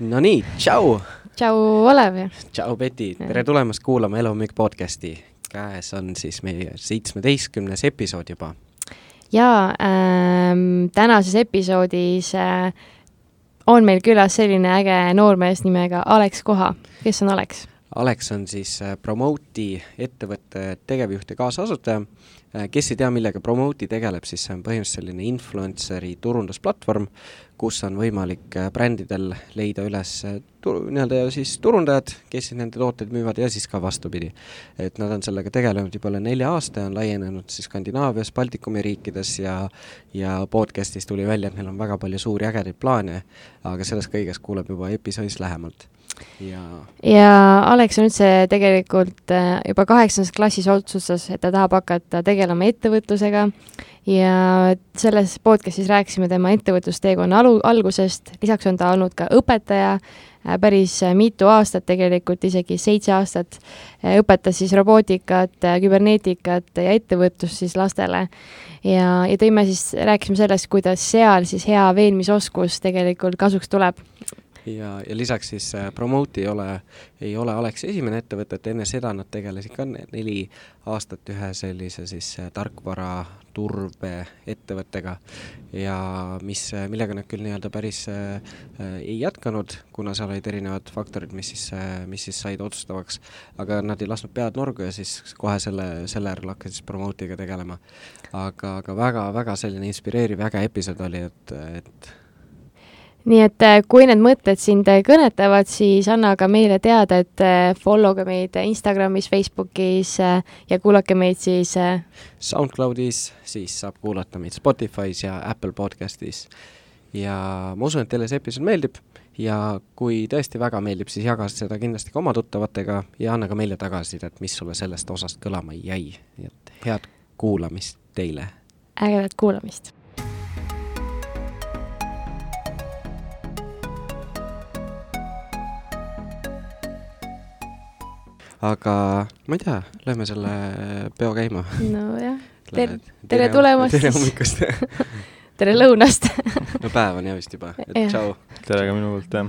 no nii, tšau! tšau, Olev! tšau, Beti! tere tulemast kuulama Elu müük podcasti. käes on siis meie seitsmeteistkümnes episood juba. jaa ähm,, tänases episoodis äh, on meil külas selline äge noormees nimega Alex Koha. kes on Alex? Alex on siis äh, Promote'i ettevõtte tegevjuht ja kaasasutaja kes ei tea, millega Promote'i tegeleb, siis see on põhimõtteliselt selline influenceri turundusplatvorm, kus on võimalik äh, brändidel leida üles äh, tur-, nii-öelda siis turundajad, kes siis nende tooteid müüvad ja siis ka vastupidi. et nad on sellega tegelenud juba üle nelja aasta ja on laienenud siis Skandinaavias, Baltikumi riikides ja ja podcast'is tuli välja, et neil on väga palju suuri ägedaid plaane, aga sellest kõigest kuuleb juba episoodis lähemalt ja ja Alex on üldse tegelikult äh, juba kaheksandas klassis otsustas, et ta tahab hakata tegelema ettevõtlusega. Ja selles podcastis rääkisime tema ettevõtlusteekonna alu, algusest, lisaks on ta olnud ka õpetaja, äh, päris mitu aastat, tegelikult isegi seitse aastat, äh, õpetas siis robootikat, küberneetikat ja ettevõtlust siis lastele. ja, ja tõime siis, rääkisime sellest, kuidas seal siis hea veenmisoskus tegelikult kasuks tuleb ja, ja lisaks siis äh, Promote ei ole, ei ole Aleksi esimene ettevõte, et enne seda nad tegelesid ka neli aastat ühe sellise siis äh, tarkvara turbeettevõttega ja mis, äh, millega nad küll nii-öelda päris äh, ei jätkanud, kuna seal olid erinevad faktorid, mis siis äh,, mis siis said otsustavaks, aga nad ei lasknud pead nurgu ja siis kohe selle, selle järel hakkasid siis Promote'iga tegelema. aga, aga väga-väga selline inspireeriv, äge episood oli, et, et nii et äh, kui need mõtted sind äh, kõnetavad, siis anna ka meile teada, et äh, follow ga meid Instagramis, Facebookis ja kuulake meid siis SoundCloudis, siis saab kuulata meid Spotify's ja Apple podcastis. ja ma usun, et teile see episood meeldib ja kui tõesti väga meeldib, siis jaga seda kindlasti ka oma tuttavatega ja anna ka meile tagasisidet, mis sulle sellest osast kõlama jäi, nii et head kuulamist teile! ägedat kuulamist! Aga ma ei tea, lähme selle peo käima. nojah, tere, tere tulemast tere hommikust. Tere lõunast. No päev on jah vist juba, et tšau. tere ka minu poolt, jah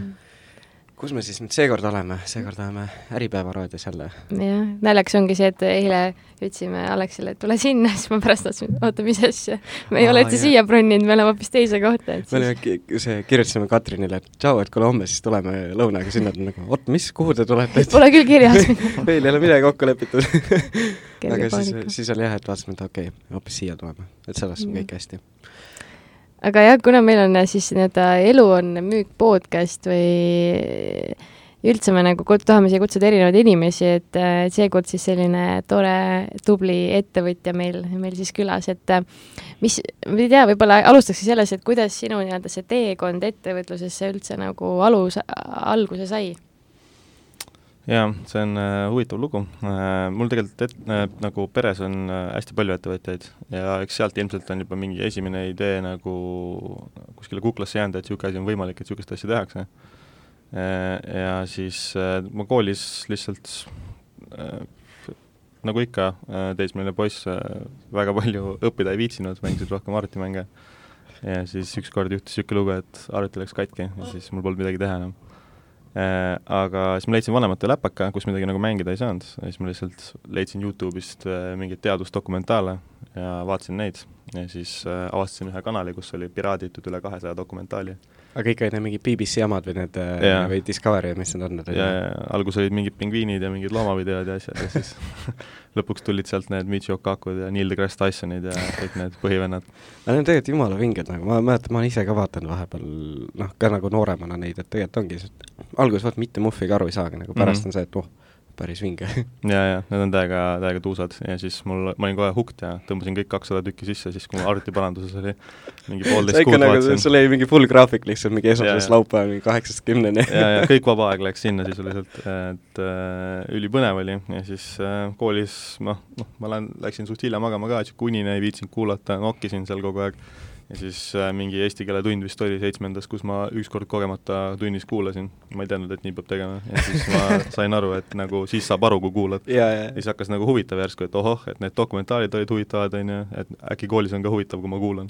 kus me siis nüüd seekord oleme, seekord oleme Äripäeva raadios jälle. jah, naljakas ongi see, et eile ütlesime Alexile, et tule sinna, siis ma pärast tahtsin, oota, mis asja. me ei Aa, ole üldse siia broninud, me oleme hoopis teise kohta, et me olime, see, kirjutasime Katrinile, et tšau, et kuule, homme siis tuleme lõunaga sinna, ta on nagu, oot, mis, kuhu te tulete? Pole küll kirjas. Meil ei ole midagi kokku lepitud. Aga siis, siis oli jah, et vaatasime, et okei okay,, hoopis siia tuleme, et selles on kõik hästi aga jah, kuna meil on siis nii-öelda Elu on müük podcast või üldse me nagu tahame siia kutsuda erinevaid inimesi, et seekord siis selline tore, tubli ettevõtja meil, meil siis külas, et mis, ma ei tea, võib-olla alustakski selles, et kuidas sinu nii-öelda see teekond ettevõtlusesse üldse nagu alus, alguse sai jaa, see on äh, huvitav lugu äh,. mul tegelikult et, äh, nagu peres on äh, hästi palju ettevõtjaid ja eks sealt ilmselt on juba mingi esimene idee nagu kuskile kuklasse jäänud, et niisugune asi on võimalik, et niisugust asja tehakse äh,. ja siis äh, ma koolis lihtsalt äh, nagu ikka äh,, teismeline poiss äh, väga palju õppida ei viitsinud, mängisid rohkem arvutimänge. ja siis ükskord juhtus niisugune lugu, et arvuti läks katki ja siis mul polnud midagi teha enam aga siis ma leidsin vanemate läpaka, kus midagi nagu mängida ei saanud, siis ma lihtsalt leidsin Youtube'ist äh, mingeid teadusdokumentaale ja vaatasin neid. Ja siis äh, avastasin ühe kanali, kus oli piraaditud üle kahesaja dokumentaali aga ikka need mingid BBC omad või need yeah. või Discovery, mis need on? ja, ja alguses olid mingid pingviinid ja mingid loomavideod ja asjad ja siis lõpuks tulid sealt need Michio Kakud ja Neil deGrasse Tysonid ja kõik need põhivennad. aga need on tegelikult jumala vinged, nagu ma mäletan, ma olen ise ka vaadanud vahepeal noh, ka nagu nooremana neid, et tegelikult ongi, alguses vaata mitte muhviga aru ei saagi, nagu pärast mm -hmm. on see, et oh päris vinge. Ja, ja need on täiega, täiega tuusad. Ja siis mul, ma olin kohe hooked ja tõmbasin kõik kakssada tükki sisse, siis kui mul arvutiparanduses oli mingi poolteist kuud nagu, vaatasin. sul oli mingi full graafik lihtsalt mingi esmasest laupäevani kaheksast kümneni. Ja, ja kõik vaba aeg läks sinna sisuliselt, et äh, ülipõnev oli. Ja siis äh, koolis noh, noh, ma lähen, läksin suht hilja magama ka, niisugune unine, ei viitsinud kuulata, nokkisin seal kogu aeg ja siis äh, mingi eesti keele tund vist oli seitsmendas, kus ma ükskord kogemata tunnis kuulasin, ma ei teadnud, et nii peab tegema, ja siis ma sain aru, et nagu siis saab aru, kui kuulad. ja siis hakkas nagu huvitav järsku, et ohoh, et need dokumentaalid olid huvitavad, on ju, et äkki koolis on ka huvitav, kui ma kuulan.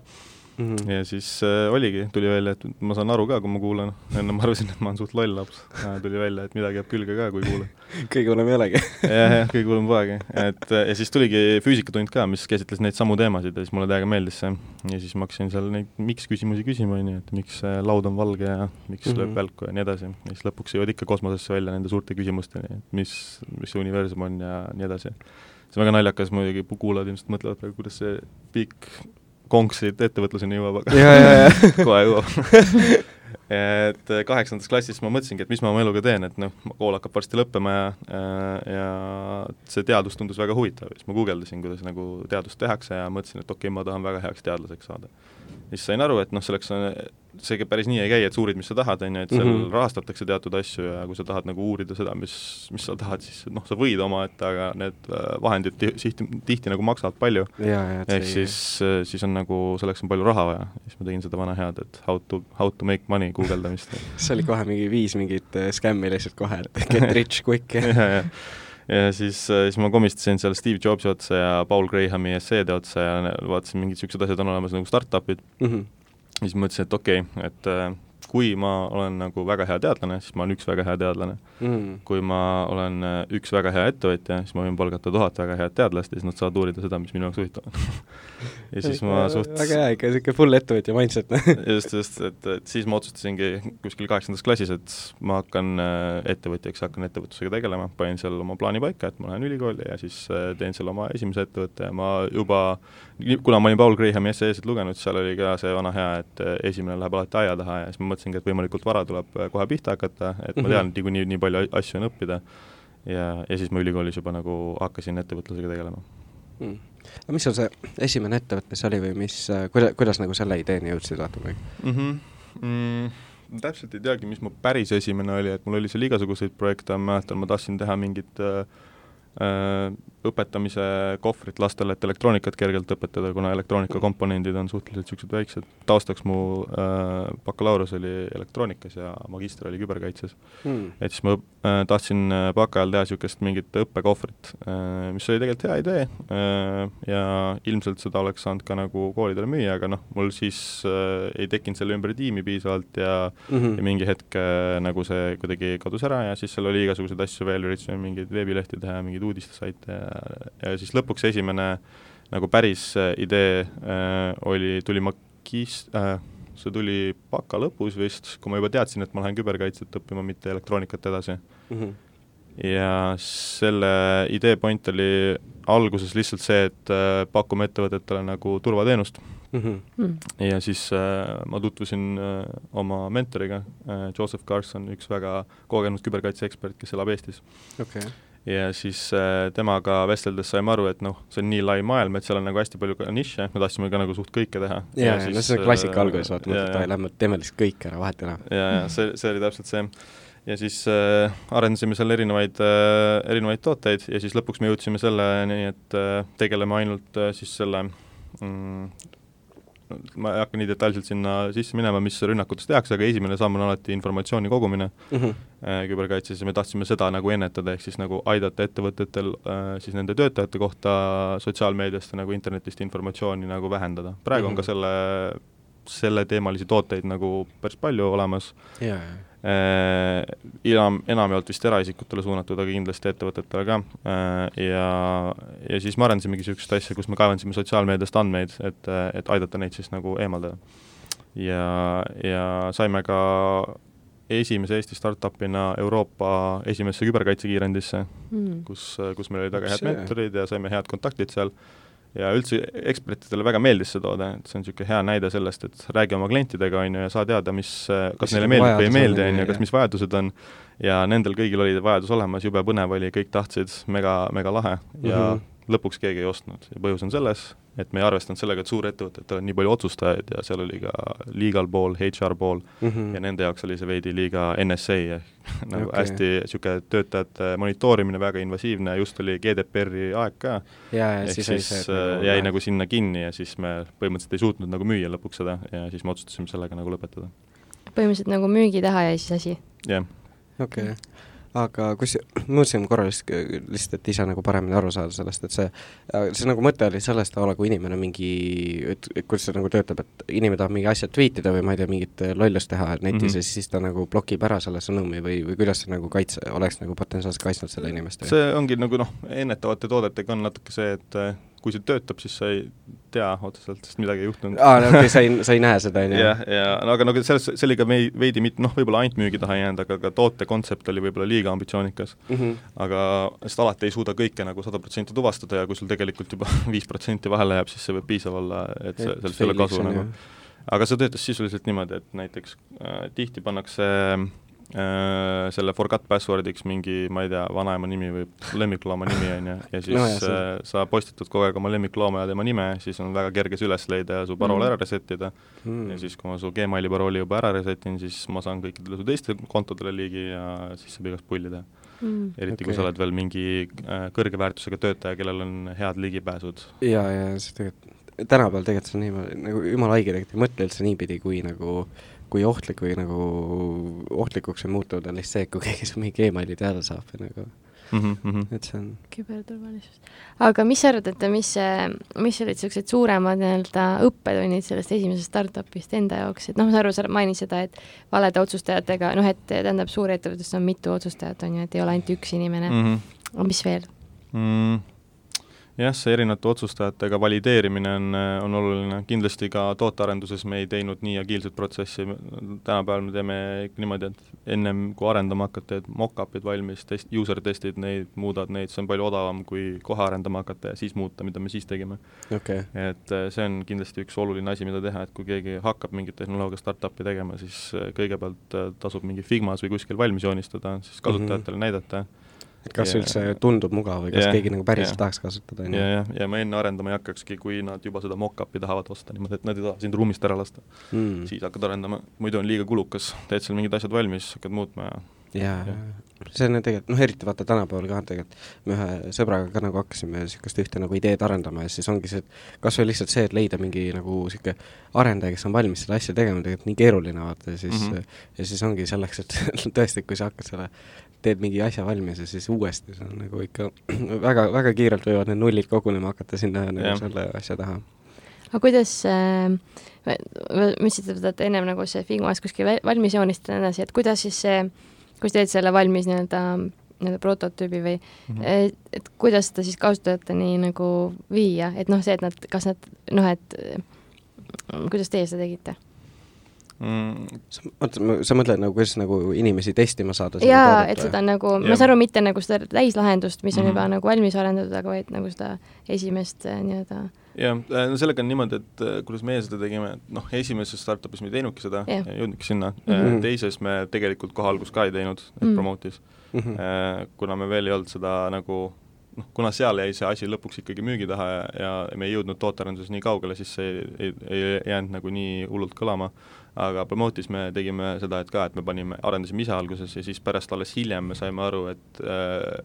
Mm. -hmm. ja siis äh, oligi, tuli välja, et ma saan aru ka, kui ma kuulan, enne ma arvasin, et ma olen suht loll laps, tuli välja, et midagi jääb külge ka, kui kuulan. kõige hullem ei olegi jah, jah, kõige hullem polegi, et ja siis tuligi füüsikatund ka, mis käsitles neid samu teemasid ja siis mulle täiega meeldis see. ja siis ma hakkasin seal neid miks küsimusi küsima, on ju, et miks laud on valge ja miks mm -hmm. lööb välku ja nii edasi. ja siis lõpuks jõuad ikka kosmosesse välja nende suurte küsimusteni, et mis, mis see universum on ja nii edasi see on väga naljakas muidugi, kuulajad ilmselt mõtlevad praegu, kuidas see pikk konks siit ettevõtluseni jõuab, aga kohe jõuab et kaheksandas klassis ma mõtlesingi, et mis ma oma eluga teen, et noh, kool hakkab varsti lõppema ja ja see teadus tundus väga huvitav. Ja siis ma guugeldasin, kuidas nagu teadust tehakse ja mõtlesin, et okei okay,, ma tahan väga heaks teadlaseks saada. siis sain aru, et noh, selleks on see päris nii ei käi, et sa uurid, mis sa tahad, on ju, et seal mm -hmm. rahastatakse teatud asju ja kui sa tahad nagu uurida seda, mis, mis sa tahad, siis noh, sa võid omaette, aga need äh, vahendid tihti, tihti nagu maksavad palju. ehk siis, äh, siis on nagu, selleks on palju raha vaja. siis ma tegin seda vana head, et how to, how to make money guugeldamist see oli kohe mingi viis mingit äh, skämmi lihtsalt kohe, et get rich quick ja, ja ja siis, siis ma komistasin seal Steve Jobsi otsa ja Paul Grahami esseede otsa ja vaatasin, mingid niisugused asjad on olemas nagu startup'id mm. -hmm siis mõtlesin, et okei okay,, et äh, kui ma olen nagu väga hea teadlane, siis ma olen üks väga hea teadlane. Mm.. kui ma olen äh, üks väga hea ettevõtja, siis ma võin palgata tuhat väga head teadlast ja siis nad saavad uurida seda, mis minu jaoks huvitav on. Ja siis ma suht väga hea, ikka niisugune full ettevõtja mindset. Just, just, et, et siis ma otsustasingi kuskil kaheksandas klassis, et ma hakkan äh, ettevõtjaks, hakkan ettevõtlusega tegelema, panin seal oma plaani paika, et ma lähen ülikooli ja siis teen seal oma esimese ettevõtte ja ma juba kuna ma olin Paul Grahami esseesid lugenud, seal oli ka see vana hea, et esimene läheb alati aia taha ja siis ma mõtlesingi, et võimalikult vara tuleb kohe pihta hakata, et ma mhm. tean, et niikuinii nii palju asju on õppida, ja, ja siis ma ülikoolis juba nagu hakkasin ettevõtlusega tegelema mm.. aga mis sul see esimene ettevõte see oli või mis, kuida-, kuidas nagu selle ideeni jõudsid, vaata või mm? -hmm. Mm, täpselt ei teagi, mis mu päris esimene oli, et mul oli seal igasuguseid projekte, ma mäletan, ma tahtsin teha mingit äh, Äh, õpetamise kohvrit lastele, et elektroonikat kergelt õpetada, kuna elektroonikakomponendid on suhteliselt niisugused väiksed. taustaks mu äh, bakalaureus oli elektroonikas ja magister oli küberkaitses hmm.. et siis ma äh, tahtsin äh, baka ajal teha niisugust mingit õppekohvrit äh,, mis oli tegelikult hea idee äh, ja ilmselt seda oleks saanud ka nagu koolidele müüa, aga noh, mul siis äh, ei tekkinud selle ümber tiimi piisavalt ja mm, -hmm. ja mingi hetk äh, nagu see kuidagi kadus ära ja siis seal oli igasuguseid asju veel, üritasime mingeid veebilehti teha, mingeid uudistesaite ja, ja siis lõpuks esimene nagu päris äh, idee äh, oli, tuli magis- äh,, see tuli baka lõpus vist, kui ma juba teadsin, et ma lähen küberkaitset õppima, mitte elektroonikat edasi mm. -hmm. ja selle idee point oli alguses lihtsalt see, et äh, pakume ettevõtetele nagu turvateenust mm. -hmm. ja siis äh, ma tutvusin äh, oma mentoriga äh,, Joseph Carson, üks väga kogenud küberkaitseekspert, kes elab Eestis okay ja siis äh, temaga vesteldes saime aru, et noh, see on nii lai maailm, et seal on nagu hästi palju ka nišše, me tahtsime ka nagu suht kõike teha. jaa, ja no see on klassika äh, alguses, vaata, mõtled, et lähme teeme lihtsalt kõik ära, vahet ei ole. jaa, jaa, see, see oli täpselt see. ja siis äh, arendasime seal erinevaid äh,, erinevaid tooteid ja siis lõpuks me jõudsime selleni, et äh, tegeleme ainult äh, siis selle mm, ma ei hakka nii detailselt sinna sisse minema, mis rünnakutes tehakse, aga esimene samm on alati informatsiooni kogumine mm -hmm. küberkaitses ja me tahtsime seda nagu ennetada, ehk siis nagu aidata ettevõtetel äh, siis nende töötajate kohta sotsiaalmeediast ja nagu internetist informatsiooni nagu vähendada. praegu mm -hmm. on ka mhm. selle, selleteemalisi tooteid nagu päris palju olemas yeah Äh, enam, enamjaolt vist eraisikutele suunatud, aga kindlasti ettevõtetele ka. Äh, ja, ja siis me arendasimegi niisugust asja, kus me kaevandasime sotsiaalmeediast andmeid, et, et aidata neid siis nagu eemaldada. ja, ja saime ka esimese Eesti startup'ina Euroopa esimesse küberkaitsekiirendisse mm., kus, kus meil olid väga head mentorid ja saime head kontaktid seal ja üldse ekspertidele väga meeldis see toode, et see on niisugune hea näide sellest, et räägi oma klientidega, on ju, ja saa teada, mis, kas mis neile meeldib või ei meeldi, on ju, kas mis vajadused on, ja nendel kõigil oli vajadus olemas, jube põnev oli, kõik tahtsid, mega, mega lahe. Ja mm -hmm. Lõpuks keegi ei ostnud ja põhjus on selles, et me ei arvestanud sellega, et suurettevõtetel on nii palju otsustajaid ja seal oli ka legal pool, HR pool mm -hmm. ja nende jaoks oli see veidi liiga NSA ehk nagu okay. hästi niisugune töötajate monitoorimine, väga invasiivne, just oli GDPR-i aeg ka. ehk siis, siis see, nagu jäi nagu sinna kinni ja siis me põhimõtteliselt ei suutnud nagu müüa lõpuks seda ja siis me otsustasime sellega nagu lõpetada. põhimõtteliselt nagu müügi taha jäi siis asi? jah yeah.. okei okay aga kus, mõtlesin korra lihtsalt, lihtsalt, et ise nagu paremini aru saada sellest, et see, see nagu mõte oli sellest la, kui inimene mingi, et, et kuidas see nagu töötab, et inimene tahab mingi asja tweet ida või ma ei tea, mingit lollust teha netis mm -hmm. ja siis ta nagu blokib ära selle sõnumi või, või kuidas see nagu kaitse, oleks nagu potentsiaalselt kaitsnud selle inimest? see ongi nagu noh, ennetavate toodetega on natuke see, et kui see töötab, siis sa ei tea otseselt, sest midagi ei juhtunud. aa, no okei okay,, sa ei, sa ei näe seda, on ju? jah, ja no aga nagu selles, see oli ka vei-, veidi mitte noh, võib-olla ainult müügi taha jäänud, aga ka toote kontsept oli võib-olla liiga ambitsioonikas mm. -hmm. aga sest alati ei suuda kõike nagu sada protsenti tuvastada ja kui sul tegelikult juba viis protsenti vahele jääb, siis see võib piisav olla, et see, sellest ei ole kasu nagu. aga see töötas sisuliselt niimoodi, et näiteks äh, tihti pannakse Äh, selle forgot password'iks mingi, ma ei tea, vanaema nimi või lemmiklooma nimi, on ju, ja siis no, jah, äh, sa postitad kogu aeg oma lemmiklooma ja tema nime, siis on väga kerge see üles leida ja su parool mm. ära reset ida mm.. ja siis, kui ma su Gmaili parooli juba ära reset in, siis ma saan kõikidele su teistele kontodele ligi ja siis saab igast pulli teha mm.. eriti okay., kui sa oled veel mingi äh, kõrge väärtusega töötaja, kellel on head ligipääsud. ja, ja see tegelikult, tänapäeval tegelikult see on niimoodi, nagu jumala haige tegelikult ei mõtle üldse niipidi, kui nagu kui ohtlik või nagu ohtlikuks on muutunud, on lihtsalt see, et kui keegi su mingi emaili teada saab või nagu mm, -hmm. et see on küberturvalisus. aga mis sa arvad, et mis, mis olid niisugused suuremad nii-öelda õppetunnid sellest esimesest startup'ist enda jaoks, et noh, ma saan aru, sa mainisid seda, et valede otsustajatega, noh, et tähendab, suurettevõttes on mitu otsustajat, on ju, et ei ole ainult üks inimene mm. -hmm. mis veel mm.? Jah, see erinevate otsustajatega valideerimine on, on oluline, kindlasti ka tootearenduses me ei teinud nii agiilset protsessi, tänapäeval me teeme ikka niimoodi, et ennem kui arendama hakata, teed mock-up'id valmis, test, user testid neid, muudad neid, see on palju odavam, kui kohe arendama hakata ja siis muuta, mida me siis tegime. Okay.. et eh, see on kindlasti üks oluline asi, mida teha, et kui keegi hakkab mingit tehnoloogia startup'i tegema, siis eh, kõigepealt eh, tasub mingi Figmas või kuskil valmis joonistada, siis kasutajatele mm -hmm. näidata et kas ja, üldse tundub mugav või kas ja, keegi nagu päriselt ja, tahaks kasutada, on ju. ja, ja, ja ma enne arendama ei hakkakski, kui nad juba seda mock-up'i tahavad osta niimoodi, et nad ei taha sind ruumist ära lasta. Mm.. siis hakkad arendama, muidu on liiga kulukas, teed seal mingid asjad valmis, hakkad muutma ja jaa ja., see on tegelikult, noh eriti vaata tänapäeval ka tegelikult, me ühe sõbraga ka nagu hakkasime niisugust ühte nagu ideed arendama ja siis ongi see, et kas või lihtsalt see, et leida mingi nagu niisugune arendaja, kes on valmis seda asja tegema, tegelikult nii keeruline vaata ja siis mm, -hmm. ja siis ongi selleks, et tõesti, kui sa hakkad selle teed mingi asja valmis ja siis uuesti, see on nagu ikka väga, väga kiirelt võivad need nullid kogunema hakata sinna nagu selle asja taha. aga kuidas äh,, ma ütlesin, et ennem nagu see Figmas kuskil valmis joonistada ja nii edasi, et kuidas siis see, kui sa teed selle valmis nii-öelda nii-öelda prototüübi või mm, -hmm. et, et kuidas seda siis kasutajateni nagu viia, et noh, see, et nad, kas nad noh, et kuidas teie seda tegite? Mm.. sa mõtled, sa mõtled nagu, kuidas nagu inimesi testima saada? jaa, et seda nagu, ma saan aru, mitte nagu seda täislahendust, mis on mm -hmm. juba nagu valmis arendatud, aga vaid nagu seda esimest äh, nii-öelda jah, äh, no sellega on niimoodi, et äh, kuidas meie seda tegime, et noh, esimeses startup'is me ei teinudki seda ei jõudnudki sinna mm, -hmm. teises me tegelikult kohe alguses ka ei teinud, et mm -hmm. promote'is mm, -hmm. kuna me veel ei olnud seda nagu noh, kuna seal jäi see asi lõpuks ikkagi müügi taha ja, ja me ei jõudnud tootearenduses nii kaugele, siis see ei, ei, ei jäänud nagu nii hullult kõlama aga Promote'is me tegime seda, et ka, et me panime, arendasime ise alguses ja siis pärast alles hiljem me saime aru, et äh,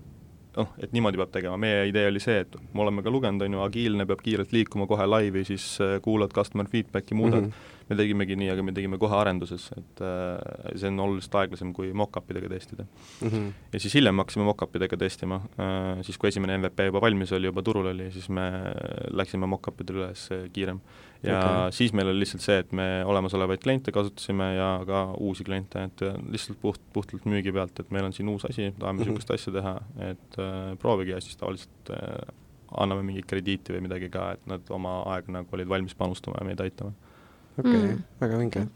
noh, et niimoodi peab tegema, meie idee oli see, et me oleme ka lugenud, on ju, agiilne peab kiirelt liikuma kohe laivi, siis äh, kuulad customer feedback'i, muudad mm, -hmm me tegimegi nii, aga me tegime kohe arenduses, et äh, see on oluliselt aeglasem kui mock-up idega testida mm. -hmm. ja siis hiljem hakkasime mock-up idega testima äh,, siis kui esimene MVP juba valmis oli, juba turul oli, siis me läksime mock-up idele üles äh, kiirem. Ja okay. siis meil oli lihtsalt see, et me olemasolevaid kliente kasutasime ja ka uusi kliente, et äh, lihtsalt puht, puhtalt müügi pealt, et meil on siin uus asi, tahame niisugust mm -hmm. asja teha, et äh, proovige ja siis tavaliselt äh, anname mingit krediiti või midagi ka, et nad oma aega nagu olid valmis panustama ja meid aitama okei okay, mm., väga vinge.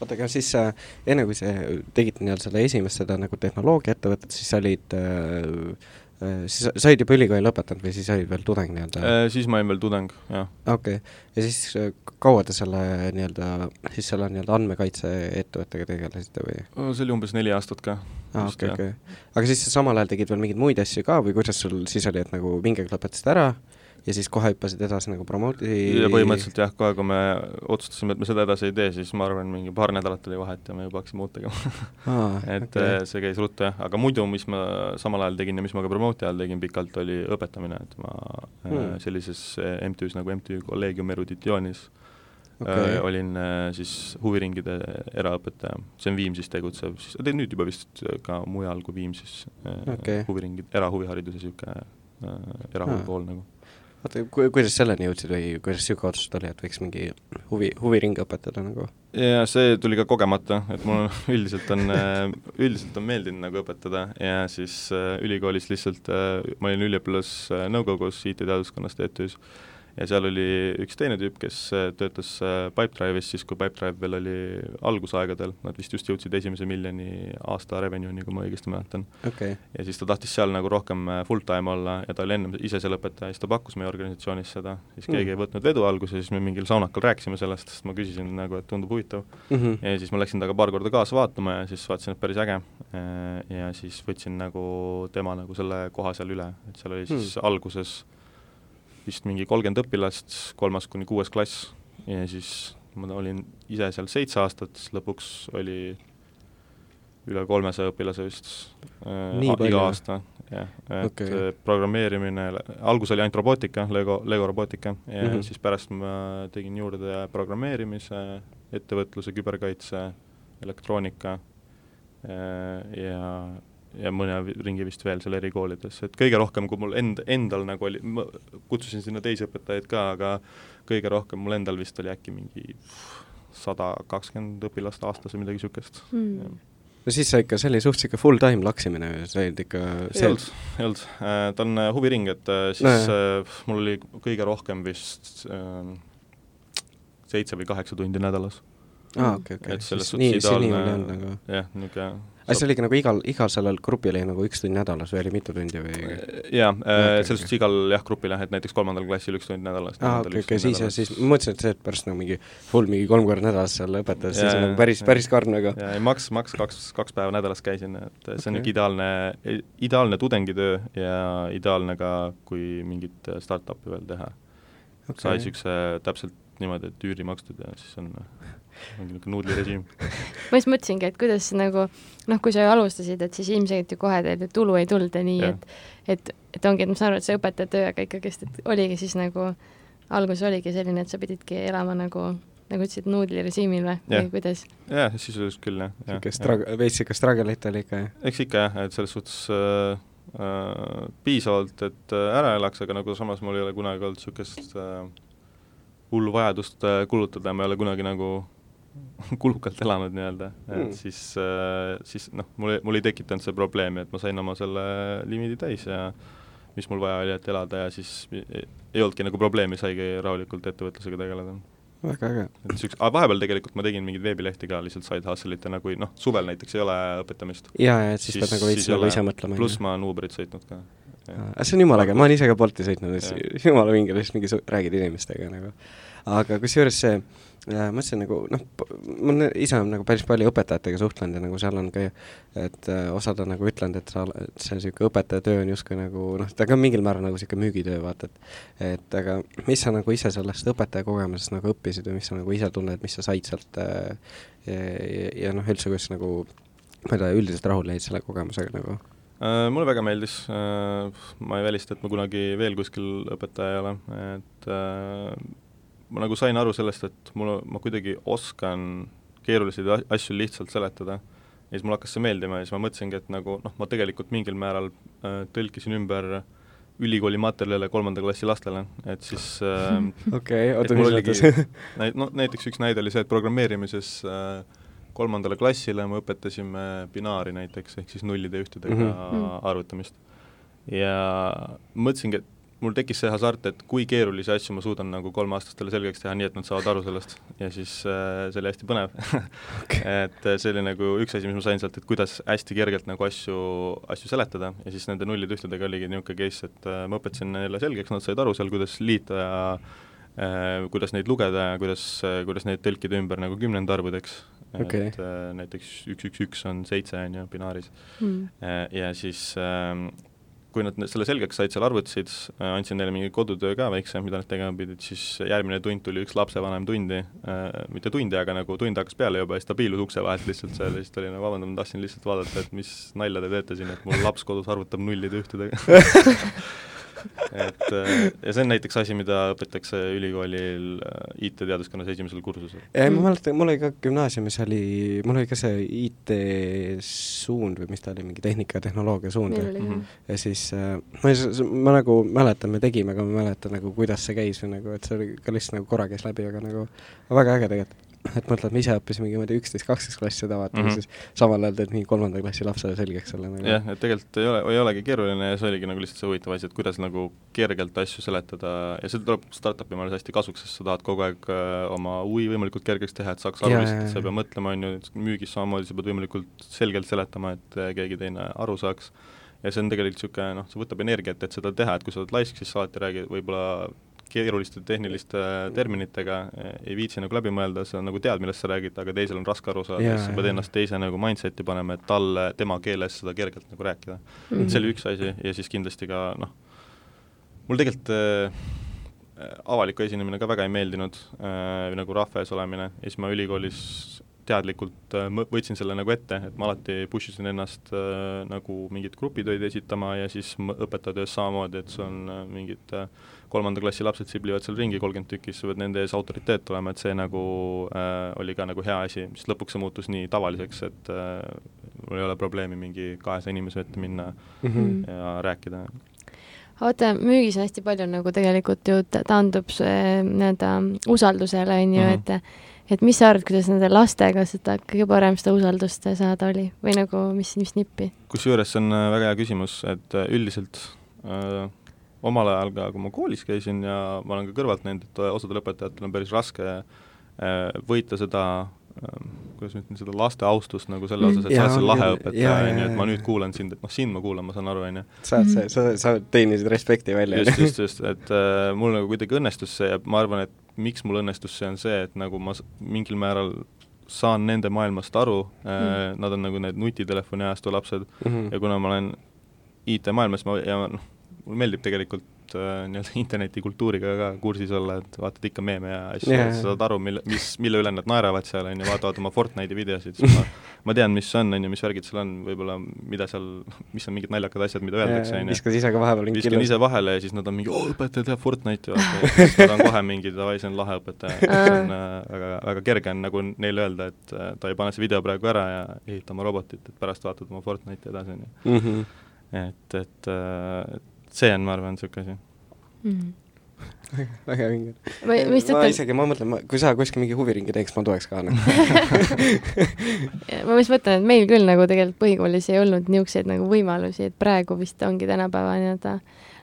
oota, aga siis äh, enne, kui sa tegid nii-öelda seda esimest seda nagu tehnoloogiaettevõtet, siis sa olid äh, siis sa olid juba ülikooli lõpetanud või siis olid veel tudeng nii-öelda äh,? Siis ma olin veel tudeng, jah. okei okay., ja siis äh, kaua te selle nii-öelda, siis selle nii-öelda andmekaitseettevõttega tegelesite või? see oli umbes neli aastat ka. aa, okei, okei. aga siis sa samal ajal tegid veel mingeid muid asju ka või kuidas sul siis oli, et nagu mingil lõpetasid ära ja siis kohe hüppasid edasi nagu promote'i ja põhimõtteliselt jah, kohe kui me otsustasime, et me seda edasi ei tee, siis ma arvan, mingi paar nädalat oli vahet ja me juba hakkasime uut tegema et okay. Eh, see käis ruttu jah, aga muidu, mis ma samal ajal tegin ja mis ma ka promote'i ajal tegin pikalt, oli õpetamine, et ma eh, hmm. sellises eh, MTÜ-s nagu MTÜ Collegium Eruditionis okay. olin siis huviringide eraõpetaja, see on Viimsis tegutsev, siis ta nüüd juba vist ka mujal kui Viimsis okay. huviringid, erahuvihariduse niisugune erahuvipool nagu oota, ku-, kuidas selleni jõudsid või kuidas niisugune otsus tuli, et võiks mingi huvi, huviringe õpetada nagu? jaa, see tuli ka kogemata, et mul üldiselt on, üldiselt on meeldinud nagu õpetada ja siis äh, ülikoolis lihtsalt äh, ma olin üliõpilasnõukogus IT-teaduskonnas TTÜ-s ja seal oli üks teine tüüp, kes äh, töötas äh, Pipedrive'is siis, kui Pipedrive veel oli algusaegadel, nad vist just jõudsid esimese miljoni aasta revenue'ni, kui ma õigesti mäletan okay.. ja siis ta tahtis seal nagu rohkem äh, full-time olla ja ta oli ennem ise seal õpetaja, siis ta pakkus meie organisatsioonis seda, siis keegi mm. ei võtnud vedu alguses, siis me mingil saunakal rääkisime sellest, sest ma küsisin nagu, et tundub huvitav mm. -hmm. ja siis ma läksin temaga paar korda kaasa vaatama ja siis vaatasin, et päris äge. ja siis võtsin nagu tema nagu selle koha seal üle, et seal oli siis mm. alguses vist mingi kolmkümmend õpilast, kolmas kuni kuues klass ja siis ma olin ise seal seitse aastat, siis lõpuks oli üle kolmesaja õpilase vist äh, iga aasta, jah, et okay. programmeerimine, algus oli ainult robootika, Lego, Lego robootika ja mm -hmm. siis pärast ma tegin juurde programmeerimise, ettevõtluse, küberkaitse, elektroonika äh, ja ja mõne ringi vist veel seal erikoolides, et kõige rohkem, kui mul end, endal nagu oli, ma kutsusin sinna teisi õpetajaid ka, aga kõige rohkem mul endal vist oli äkki mingi sada kakskümmend õpilast aastas või midagi niisugust mm.. no siis sa ikka, see oli suhteliselt ikka full time laksimine, sa olid ikka ei olnud, ei olnud, äh, ta on äh, huviring, et äh, siis no, äh, mul oli kõige rohkem vist äh, seitse või kaheksa tundi nädalas. aa, okei, okei, siis nii, siis nii oli olnud nagu jah, niisugune aga see oligi nagu igal, igal sellel grupil oli nagu üks tund nädalas või oli mitu tundi või? jaa äh,, selles suhtes igal jah, grupil jah, et näiteks kolmandal klassil üks tund nädalas. aa, okei, okei, siis jah, siis mõtlesin, et see, et pärast nagu mingi full mingi kolm korda nädalas seal õpetas, siis on nagu päris, päris karm nagu. jaa, ei maks, maks kaks, kaks päeva nädalas käisin, et see okay. on niisugune ideaalne, ideaalne tudengitöö ja ideaalne ka, kui mingit startup'i veel teha okay.. sai niisuguse täpselt niimoodi, et üüri makstud ja siis on ongi niisugune nuudlirežiim ma just mõtlesingi, et kuidas nagu noh, kui sa ju alustasid, et siis ilmselgelt ju kohe teil tulu ei tulnud ja nii, et et, et ongi, et ma saan aru, et see õpetaja töö, aga ikkagist, et oligi siis nagu, algus oligi selline, et sa pididki elama nagu nagu ütlesid, nuudlirežiimil või, või kuidas? jah, sisuliselt küll, jah. niisugune struggle, veits ikka struggle'it oli ikka, jah? eks ikka jah, et selles suhtes äh, äh, piisavalt, et äh, ära elaks, aga nagu samas mul ei ole kunagi olnud niisugust äh, hullu vajadust äh, kulutada, ma ei ole kunagi nagu kulukalt elanud nii-öelda, et mm. siis äh,, siis noh, mul, mul ei tekitanud see probleemi, et ma sain oma selle limiidi täis ja mis mul vaja oli, et elada ja siis ei, olnudki nagu probleemi, saigi rahulikult ettevõtlusega tegeleda. väga äge. et niisuguse, aga vahepeal tegelikult ma tegin mingeid veebilehti ka lihtsalt side hustle'itena, kui noh, suvel näiteks ei ole õpetamist. jaa, ja et siis, siis pead nagu veits nagu ise mõtlema. pluss ma olen Uberit sõitnud ka. see on jumala äge, ma olen ise ka Bolti sõitnud, jumala vinge, lihtsalt mingi räägid inimestega nagu. aga kusjuures see ja ma mõtlesin nagu noh, ma olen ise nagu päris palju õpetajatega suhtlenud ja nagu seal on ka, et äh, osad on nagu ütlenud, et sa, see niisugune õpetajatöö on justkui nagu noh, ta ka mingil määral nagu niisugune müügitöö, vaata, et et aga mis sa nagu ise sellest õpetaja kogemusest nagu õppisid või mis sa nagu ise tunned, mis sa said sealt äh, ja, ja, ja noh, üldse, kuidas nagu ma ei tea, üldiselt rahul jäid selle kogemusega nagu? Uh, mulle väga meeldis uh,, ma ei välista, et ma kunagi veel kuskil õpetaja ei ole, et uh, ma nagu sain aru sellest, et mul, ma kuidagi oskan keerulisi asju lihtsalt seletada ja siis mulle hakkas see meeldima ja siis ma mõtlesingi, et nagu noh, ma tegelikult mingil määral äh, tõlkisin ümber ülikooli materjale kolmanda klassi lastele, et siis äh, okei, oota, mis mõttes? no näiteks üks näide oli see, et programmeerimises äh, kolmandale klassile me õpetasime binaari näiteks, ehk siis nullide ja ühtedega mm -hmm. arvutamist. ja mõtlesingi, et mul tekkis see hasart, et kui keerulisi asju ma suudan nagu kolmeaastastele selgeks teha, nii et nad saavad aru sellest. Ja siis äh, see oli hästi põnev. Okay. et äh, see oli nagu üks asi, mis ma sain sealt, et kuidas hästi kergelt nagu asju, asju seletada. Ja siis nende nullide-ühtedega oligi niisugune case, et äh, ma õpetasin neile selgeks, nad said aru seal, kuidas liita ja äh, kuidas neid lugeda ja kuidas äh,, kuidas neid tõlkida ümber nagu kümnendarvudeks okay.. et äh, näiteks üks, üks, üks on seitse, on ju, binaaris. Mm.. Äh, ja siis äh, kui nad selle selgeks said, seal arvutasid, äh, andsin neile mingi kodutöö ka väikse, mida nad tegema pidid, siis järgmine tund tuli üks lapsevanem tundi äh,, mitte tundi, aga nagu tund hakkas peale juba ja siis ta piilus ukse vahelt lihtsalt seal ja siis ta oli nagu vabandust, ma tahtsin lihtsalt vaadata, et mis nalja te teete siin, et mul laps kodus arvutab nullide ühtedega et äh, ja see on näiteks asi, mida õpetatakse ülikoolil äh, IT-teaduskonnas esimesel kursusel. ei, ma mäletan, mul oli ka gümnaasiumis oli, mul oli ka see IT-suund või mis ta oli, mingi tehnika ja tehnoloogia suund oli Mhm. ka. ja siis äh, ma, ma nagu mäletan, me tegime, aga ma ei mäleta nagu, kuidas see käis või nagu, et see oli ka lihtsalt nagu korra käis läbi, aga nagu väga äge tegelikult. et mõtled, me ise õppisime mingi, ma ei tea, üksteist, kaksteist klassi seda vaata mm. -hmm. siis samal ajal teed mingi kolmanda klassi lapsele selgeks selle nagu. jah, et tegelikult ei ole, ei olegi keeruline ja see oligi nagu lihtsalt see huvitav asi, et kuidas nagu kergelt asju seletada ja see tuleb startup'i maailmas hästi kasuks, sest sa tahad kogu aeg äh, oma huvi võimalikult kergeks teha, et saaks aru lihtsalt, sa ei pea mõtlema, on ju, müügis samamoodi sa pead võimalikult selgelt seletama, et äh, keegi teine aru saaks. ja see on tegelikult niisugune noh, see võtab energiat, et seda teha, et kui sa oled laisk, siis sa alati räägid võib-olla keeruliste tehniliste terminitega, ei viitsi nagu läbi mõelda, sa nagu tead, millest sa räägid, aga teisel on raske aru saada ja siis sa pead ennast teise nagu mindset'i panema, et talle, tema keeles seda kergelt nagu rääkida. Mhm. et see oli üks asi ja siis kindlasti ka noh, mul tegelikult äh, avaliku esinemine ka väga ei meeldinud äh,, nagu rahva ees olemine. Ja siis ma ülikoolis teadlikult võtsin selle nagu ette, et ma alati push isin ennast äh, nagu mingit grupitöid esitama ja siis õpetajatöös samamoodi, et sul on äh, mingid äh, kolmanda klassi lapsed siblivad seal ringi, kolmkümmend tükki, sa pead nende ees autoriteet olema, et see nagu äh, oli ka nagu hea asi, mis lõpuks see muutus nii tavaliseks, et äh, mul ei ole probleemi mingi kahesaja inimese ette minna mm. -hmm. ja rääkida. vaata, müügis on hästi palju nagu tegelikult ju ta- taandub see nii-öelda usaldusele, on ju Mhm. et et mis sa arvad, kuidas nende lastega seda kõige parem seda usaldust saada oli või nagu mis, mis nippi? kusjuures see on äh, väga hea küsimus, et äh, üldiselt äh, omal ajal ka, kui ma koolis käisin ja ma olen ka kõrvalt näinud, et osadel õpetajatel on päris raske äh, võita seda äh, kuidas ma ütlen, seda laste austust nagu selle Mm. osas, et sa Jaa, oled see lahe õpetaja, on ju, et ma nüüd kuulan sind, et noh, sind ma kuulan, ma saan aru, on ju. saad Mhm. see, sa, sa teenisid respekti välja. just, just, just, et äh, mul nagu kuidagi õnnestus see ja ma arvan, et miks mul õnnestus see, on see, et nagu ma mingil määral saan nende maailmast aru äh, Mm. nad on nagu need nutitelefoni ajastu lapsed Mhm. ja kuna ma olen IT-maailmas, ma ja noh, mulle meeldib tegelikult äh, nii-öelda internetikultuuriga ka kursis olla, et vaatad ikka meeme ja asju yeah. sa saad aru, mille, mis, mille üle nad naeravad seal, on ju, vaatavad oma Fortnite'i videosid, siis ma ma tean, mis on, on ju, mis värgid seal on, võib-olla mida seal, mis on mingid naljakad asjad, mida öeldakse, on ju viskas ise ka vahepeal mingi viskan ise vahele ja siis nad on mingi, oo õpetaja teab Fortnite'i, vaata, ja siis nad on kohe mingi, davai, see on lahe õpetaja, see on äh, väga, väga kerge on nagu neile öelda, et äh, ta ei pane see video praegu ära ja ehita oma robotit, et pärast vaatad oma Fortnite'i edasi, on ju. mm. -hmm. et, et äh, see on, ma arvan, niisugune asi. Mm. väga vinge. ma, ma ütlen, isegi, ma mõtlen, kui sa kuskil mingi huviringi teeks, ma tuleks ka nagu. ma just mõtlen, et meil küll nagu tegelikult põhikoolis ei olnud niisuguseid nagu võimalusi, et praegu vist ongi tänapäeva nii-öelda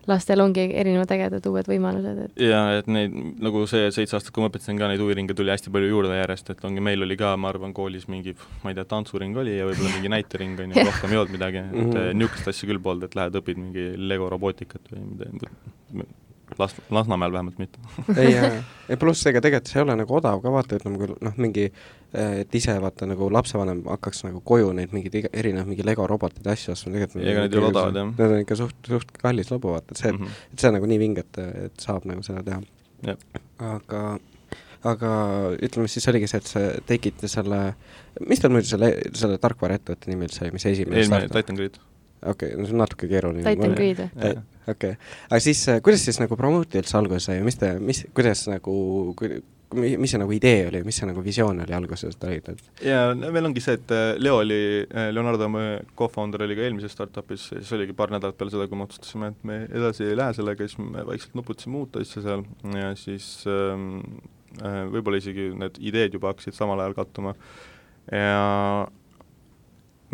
lastel ongi erinevad ägedad uued võimalused, et ja et neid, nagu see seitse aastat, kui ma õpetasin ka, neid huviringe tuli hästi palju juurde järjest, et ongi, meil oli ka, ma arvan, koolis mingi, ma ei tea, tantsuring oli ja võib-olla mingi näitering, on ju, rohkem ei olnud midagi, et Mhm. niisugust asja küll polnud, et lähed õpid mingi Lego robootikat või midagi, Las-, Lasnamäel vähemalt mitte. ei, ja, pluss ega tegelikult see ei ole nagu odav ka vaata, ütleme küll noh, mingi et ise vaata nagu lapsevanem hakkaks nagu koju neid mingeid erinevaid mingi Lego roboteid ja asju ostma, tegelikult Ega need ei ole odavad, jah. Need on ikka suht, suht kallis lobu, vaata, et see mm. -hmm. et see on nagu nii vinge, et, et saab nagu seda teha. Aga, aga ütleme siis oligi see, et sa tegite selle, mis tal muidu selle, selle tarkvaraettevõtte nimi üldse oli, mis esimene eelmine? Titan Grid. okei okay,, see on natuke keeruline. Titan Grid või? Okei okay., aga siis äh, kuidas siis nagu promote'i üldse alguse sai mis te, mis, kuidas nagu, mi- mis see nagu idee oli, mis see nagu visioon oli alguses, et olid, et ja no meil ongi see, et äh, Leo oli, Leonardo, mu co-founder oli ka eelmises startup'is siis oligi paar nädalat peale seda, kui me otsustasime, et me edasi ei lähe sellega, siis me vaikselt nuputasime uut asja seal ja siis ähm, äh, võib-olla isegi need ideed juba hakkasid samal ajal kattuma ja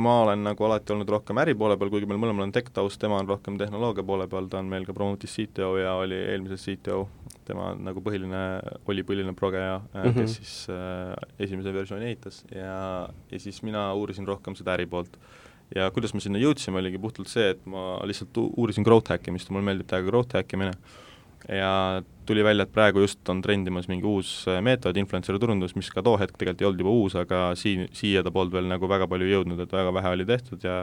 ma olen nagu alati olnud rohkem äri poole peal, kuigi meil mõlemal on tech taust, tema on rohkem tehnoloogia poole peal, ta on meil ka Promotis CTO ja oli eelmises CTO, tema nagu põhiline, oli põhiline progeja mm, -hmm. kes siis äh, esimese versiooni ehitas ja, ja siis mina uurisin rohkem seda äri poolt. ja kuidas me sinna jõudsime, oligi puhtalt see, et ma lihtsalt uurisin growth hackimist ja mulle meeldib täiega growth hackimine ja tuli välja, et praegu just on trendimas mingi uus äh, meetod, influencer'i turundus, mis ka too hetk tegelikult ei olnud juba uus, aga siin, siia ta polnud veel nagu väga palju jõudnud, et väga vähe oli tehtud ja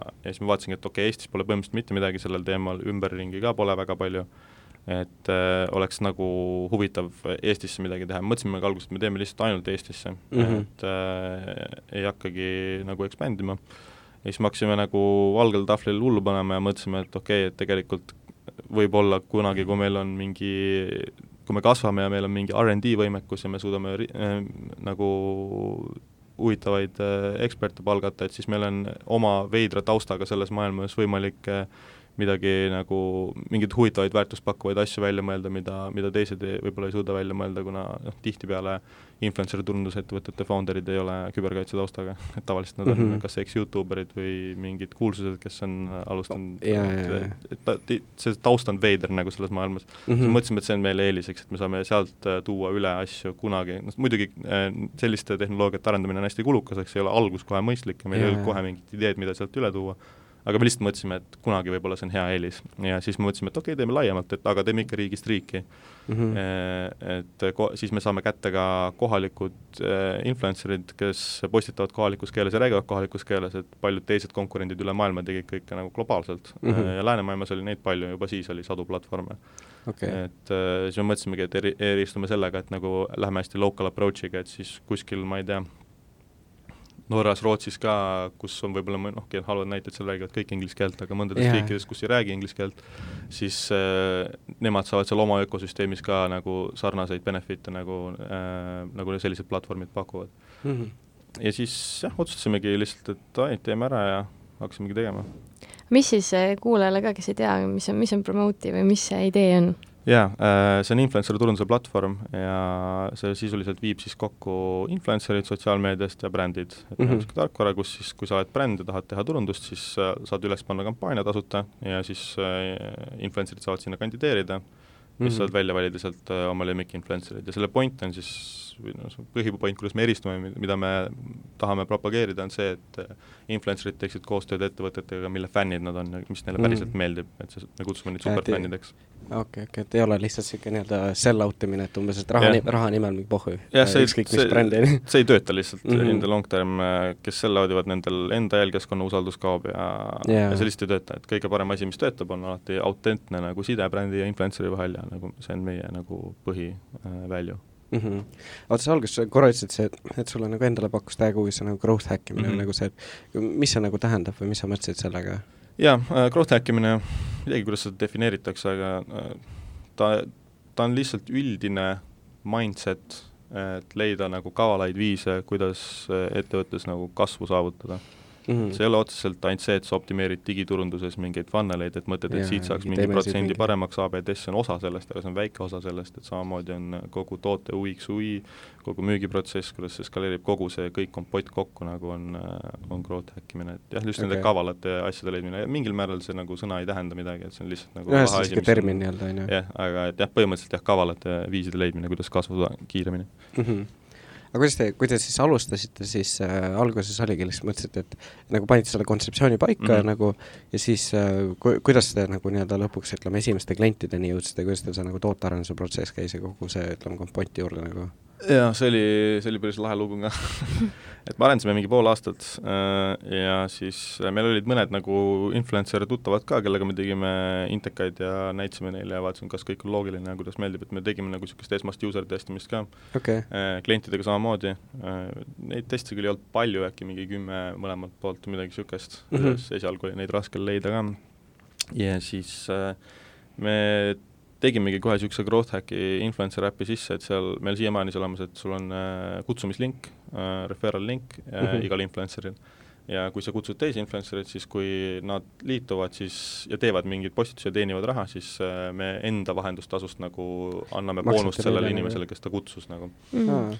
ja siis ma vaatasingi, et okei okay,, Eestis pole põhimõtteliselt mitte midagi sellel teemal, ümberringi ka pole väga palju, et äh, oleks nagu huvitav Eestisse midagi teha, mõtlesime ka alguses, et me teeme lihtsalt ainult Eestisse mm. -hmm. et äh, ei hakkagi nagu expand ima. ja siis me hakkasime nagu valgel tahvlil hullu panema ja mõtlesime, et okei okay,, et tegelikult võib-olla kunagi, kui meil on mingi, kui me kasvame ja meil on mingi R&D võimekus ja me suudame äh, nagu huvitavaid äh, eksperte palgata, et siis meil on oma veidra taustaga selles maailmas võimalik äh, midagi nagu, mingeid huvitavaid väärtust pakkuvaid asju välja mõelda, mida, mida teised ei, võib-olla ei suuda välja mõelda, kuna noh, tihtipeale influencer turundusettevõtete founder'id ei ole küberkaitse taustaga, et tavaliselt nad on mm -hmm. kas eks Youtuberid või mingid kuulsused, kes on alustanud Ja, ja, ja. et, et ta, see taust on veider nagu selles maailmas mm. -hmm. mõtlesime, et see on meile eeliseks, et me saame sealt äh, tuua üle asju kunagi, noh muidugi äh, selliste tehnoloogiate arendamine on hästi kulukas, eks ei ole algus kohe mõistlik ja meil ei olnud kohe mingit ideed, mida sealt üle tuua, aga me lihtsalt mõtlesime, et kunagi võib-olla see on hea eelis. Ja siis me mõtlesime, et okei okay,, teeme laiemalt, et aga teeme ikka riigist riiki. Mm.. Et ko-, siis me saame kätte ka kohalikud äh, influencer'id, kes postitavad kohalikus keeles ja räägivad kohalikus keeles, et paljud teised konkurendid üle maailma tegid kõike nagu globaalselt. Mm. -hmm. ja läänemaailmas oli neid palju, juba siis oli sadu platvorme. Okei, et siis me mõtlesimegi, et eri, eristume sellega, et nagu lähme hästi local approach'iga, et siis kuskil, ma ei tea, Norras, Rootsis ka, kus on võib-olla noh, okei, halvad näited, seal räägivad kõik inglise keelt, aga mõndades yeah. riikides, kus ei räägi inglise keelt, siis äh, nemad saavad seal oma ökosüsteemis ka nagu sarnaseid benefit'e nagu äh,, nagu sellised platvormid pakuvad. Mhm. ja siis jah, otsustasimegi lihtsalt, et ai, teeme ära ja hakkasimegi tegema. mis siis eh, kuulajale ka, kes ei tea, mis on, mis on Promote'i või mis see idee on? Jaa, see on influencer turunduse platvorm ja see sisuliselt viib siis kokku influencer'id sotsiaalmeediast ja brändid. et meil Mhm. on niisugune tarkvara, kus siis, kui sa oled bränd ja tahad teha turundust, siis äh, saad üles panna kampaania tasuta ja siis äh, influencer'id saavad sinna kandideerida mm, Mhm. siis saad välja valida sealt äh, oma lemmikinfluencer'id ja selle point on siis, või noh, põhipoint, kuidas me eristume, mida me tahame propageerida, on see, et äh, influencer'id teeksid koostööd ettevõtetega, mille fännid nad on ja mis neile päriselt meeldib, et see, me kutsume neid superfännideks. okei, okei, et ei ole lihtsalt niisugune nii-öelda sell out imine, et umbes, et raha raha nimel mingi pohhu. jah, see, see, ju. see ei tööta lihtsalt mm. -hmm. in the long term, kes selle audivad, nendel enda eelkeskkonna usaldus kaob ja yeah. ja see lihtsalt ei tööta, et kõige parem asi, mis töötab, on alati autentne nagu side brändi ja influencer'i vahel ja nagu see on meie nagu põhi äh, value. Mhm. oota, sa alguses korra ütlesid see, et, sulle nagu endale pakkus täiega huvi see nagu growth hack imine mm. -hmm. nagu see, et mis see nagu tähendab või mis sa mõtlesid sellega? jaa äh,, growth hack imine, ei teagi, kuidas seda defineeritakse, aga äh, ta, ta on lihtsalt üldine mindset, et leida nagu kavalaid viise, kuidas äh, ettevõttes nagu kasvu saavutada Mhm. see ei ole otseselt ainult see, et sa optimeerid digiturunduses mingeid funneleid, et mõtled, et Jaa, siit saaks mingi protsendi paremaks, ABTS on osa sellest, aga see on väike osa sellest, et samamoodi on kogu toote UX, UI, kogu müügiprotsess, kuidas see skaleerib, kogu see kõik kompott kokku nagu on, on growth hack imine, et jah, just okay. nende kavalate asjade leidmine ja mingil määral see nagu sõna ei tähenda midagi, et see on lihtsalt nagu mis on- termin nii-öelda, on ju. jah, aga et jah, põhimõtteliselt jah, kavalate viiside leidmine, kuidas kasvada kiiremini. Mhm. Aga kuidas te, kui te siis alustasite, siis äh, alguses oligi lihtsalt mõtlesite, et nagu panite selle kontseptsiooni paika mm. -hmm. nagu ja siis äh, ku, kuidas te nagu nii-öelda lõpuks ütleme, esimeste klientideni jõudsite, kuidas teil see nagu tootearenduse protsess käis ja kogu see, ütleme, kompoti juurde nagu? jaa, see oli, see oli päris lahe lugu ka et me arendasime mingi pool aastat äh, ja siis äh, meil olid mõned nagu influencer tuttavad ka, kellega me tegime intekaid ja näitasime neile ja vaatasime, kas kõik on loogiline ja kuidas meeldib, et me tegime nagu niisugust esmast user testimist ka okay., äh, klientidega samamoodi neid teste küll ei olnud palju, äkki mingi kümme mõlemalt poolt või midagi niisugust mm. -hmm. esialgu oli neid raske leida ka. ja siis me tegimegi kohe niisuguse growth hack'i influencer äpi sisse, et seal meil siiamaani see olemas, et sul on äh, kutsumislink äh,, referral link mm. -hmm. igal influencer'il ja kui sa kutsud teisi influencer'id, siis kui nad liituvad siis ja teevad mingeid postitusi ja teenivad raha, siis me enda vahendustasust nagu anname Maksate boonust sellele inimesele, kes ta kutsus nagu Mm. aa,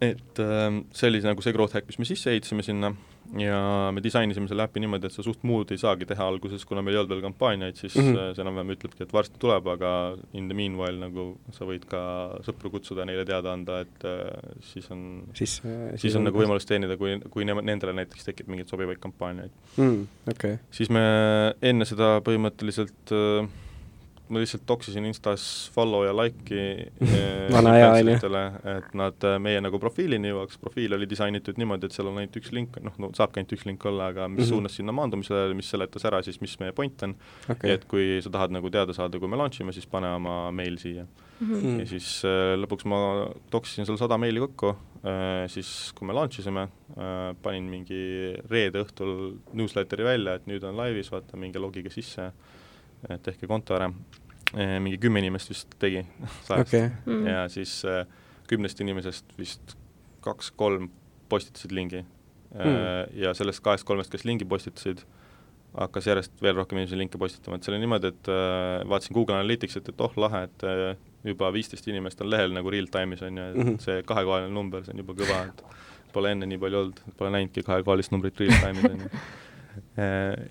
et ähm, see oli nagu see growth hack, mis me sisse ehitasime sinna ja me disainisime selle äpi niimoodi, et sa suht muud ei saagi teha alguses, kuna meil ei olnud veel kampaaniaid, siis mm. -hmm. see enam-vähem ütlebki, et varsti tuleb, aga in the meanwhile nagu sa võid ka sõpru kutsuda, neile teada anda, et äh, siis on siis äh, siis on nagu võimalus teenida, kui, kui ne-, nendele näiteks tekib mingeid sobivaid kampaaniaid. mm,. okay., siis me enne seda põhimõtteliselt äh, ma lihtsalt toksisin Instas follow ja like'i äh, Vana hea, on ju. et nad äh, meie nagu profiilini jõuaks, profiil oli disainitud niimoodi, et seal on ainult üks link, noh, no saabki ainult üks link olla, aga mis mm. -hmm. suunas sinna maandumisele, mis seletas ära siis, mis meie point on okay., et kui sa tahad nagu teada saada, kui me launch ime, siis pane oma meil siia. Mm. ja siis äh, lõpuks ma toksisin seal sada meili kokku äh,, siis kui me launch isime äh,, panin mingi reede õhtul newsletteri välja, et nüüd on laivis, vaata, minge logige sisse tehke konto ära. mingi kümme inimest vist tegi sajast okei, Mm. ja siis äh, kümnest inimesest vist kaks-kolm postitasid lingi mm.. ja sellest kahest-kolmest, kes lingi postitasid, hakkas järjest veel rohkem inimesi linke postitama, et see oli niimoodi, et vaatasin Google Analyticsit, et oh lahe, et juba viisteist inimest on lehel nagu real time'is on ju, et mm. -hmm. see kahekohaline number, see on juba kõva, et pole enne nii palju olnud, pole näinudki kahekohalist numbrit real time'is on ju.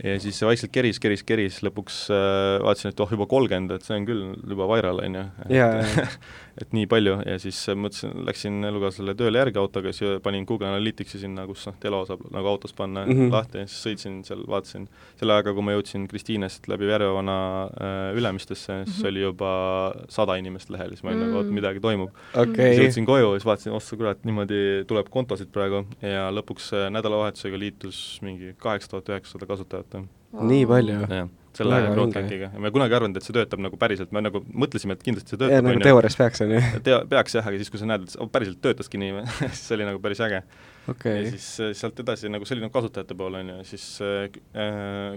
ja siis see vaikselt keris, keris, keris, lõpuks äh, vaatasin, et oh juba kolmkümmend, et see on küll juba viral on ju. Et nii palju ja siis äh, mõtlesin, läksin elukaaslasele tööle järgi autoga, siis panin Google Analyticsi sinna, kus noh, telo saab nagu autos panna mm. -hmm. lahti ja siis sõitsin seal, vaatasin, selle ajaga, kui ma jõudsin Kristiinest läbi Järvevana äh, Ülemistesse, siis Mhm. oli juba sada inimest lehel, siis ma olin Mm. nagu, oot midagi toimub. okei siis, jõudsin koju ja siis vaatasin, oh sa kurat, niimoodi tuleb kontosid praegu ja lõpuks äh, nädalavahetusega liitus mingi kaheksa tuhat üheksasada kasutajat. nii palju. selle Väga Broadbankiga ja me kunagi arvanud, et see töötab nagu päriselt, me nagu mõtlesime, et kindlasti see ja töötab, nagu on ju teoorias peaks, on ju. tea, peaks jah, aga siis, kui sa näed, et see oh, päriselt töötaski nii, siis see oli nagu päris äge. okei ja, siis äh, sealt edasi nagu see oli nagu kasutajate pool, on ju, ja siis äh,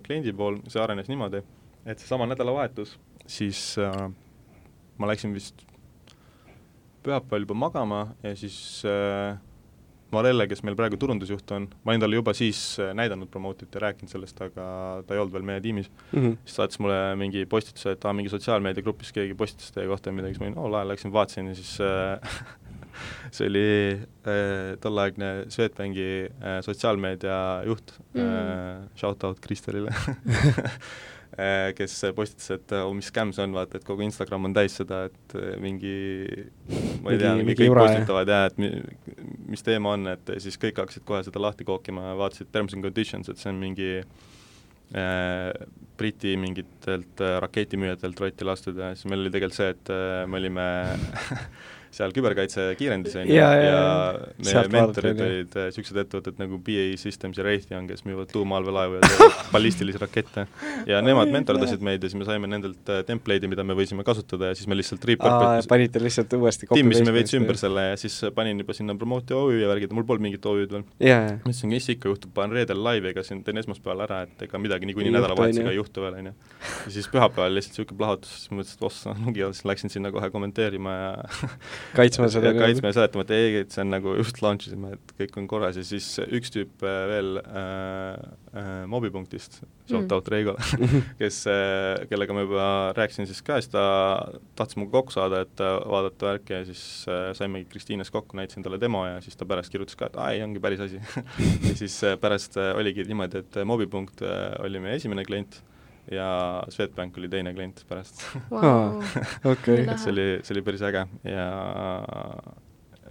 kliendi pool see arenes niimoodi, et seesama nädalavahetus, siis äh, ma läksin vist pühapäeval juba magama ja siis äh, Marelle, kes meil praegu turundusjuht on, ma olin talle juba siis äh, näidanud Promotit ja rääkinud sellest, aga ta ei olnud veel meie tiimis Mhm. siis saatis mulle mingi postituse, et aa, mingi sotsiaalmeediagrupis keegi postitas teie kohta ja midagi, siis ma olin, oo lahe, läksin vaatasin ja siis äh, see oli äh, tolleaegne Swedbanki äh, sotsiaalmeedia juht Mm. mm. äh,, shout out Kristelile kes postitas, et oh, mis skämm see on, vaata, et kogu Instagram on täis seda, et mingi ma ei tea, Mingi- kõik postitavad ja et mis teema on, et siis kõik hakkasid kohe seda lahti kookima ja vaatasid terms and conditions, et see on mingi äh, Briti mingitelt äh, raketimüüjatelt rotti lastud ja siis meil oli tegelikult see, et äh, me olime seal küberkaitse kiirendis on ju, jaa, ja jaa. meie mentorid olid äh, niisugused ettevõtted nagu BA Systems ja Raytheon, kes müüvad tuumaalvelaevu ja teevad ballistilisi rakette. ja nemad mentordasid meid ja siis me saime nendelt äh, template'i, mida me võisime kasutada ja siis me lihtsalt repurpose panite lihtsalt uuesti timmisime veits ümber selle ja siis äh, panin juba sinna Promote OÜ ja värgid, mul polnud mingit OÜ-d veel jaa. mõtlesin, mis ikka juhtub, panen reedel laivi, ega siin teen esmaspäeval ära, et ega midagi niikuinii nädalavahetusega ei juhtu veel, on ju. ja siis pühapäeval lihtsalt niisugune plahvatus, siis mõtlesin, et ossa nugi all, siis läksin sinna kohe kommenteerima ja kaitsma seda kaitsma ja seletama, et ei, et see on nagu just launch isime, et kõik on korras ja siis üks tüüp äh, veel äh, äh, mobipunktist, shout Mm. out Reigo kes äh,, kellega ma juba rääkisin siis ka, siis ta tahtis minuga kokku saada, et äh, vaadata värki ja siis äh, saimegi Kristiines kokku, näitasin talle demo ja siis ta pärast kirjutas ka, et aa ei, ongi päris asi. Ja siis äh, pärast äh, oligi niimoodi, et mobipunkt äh, oli meie esimene klient ja Swedbank oli teine klient pärast okei, Lahe. et see oli, see oli päris äge ja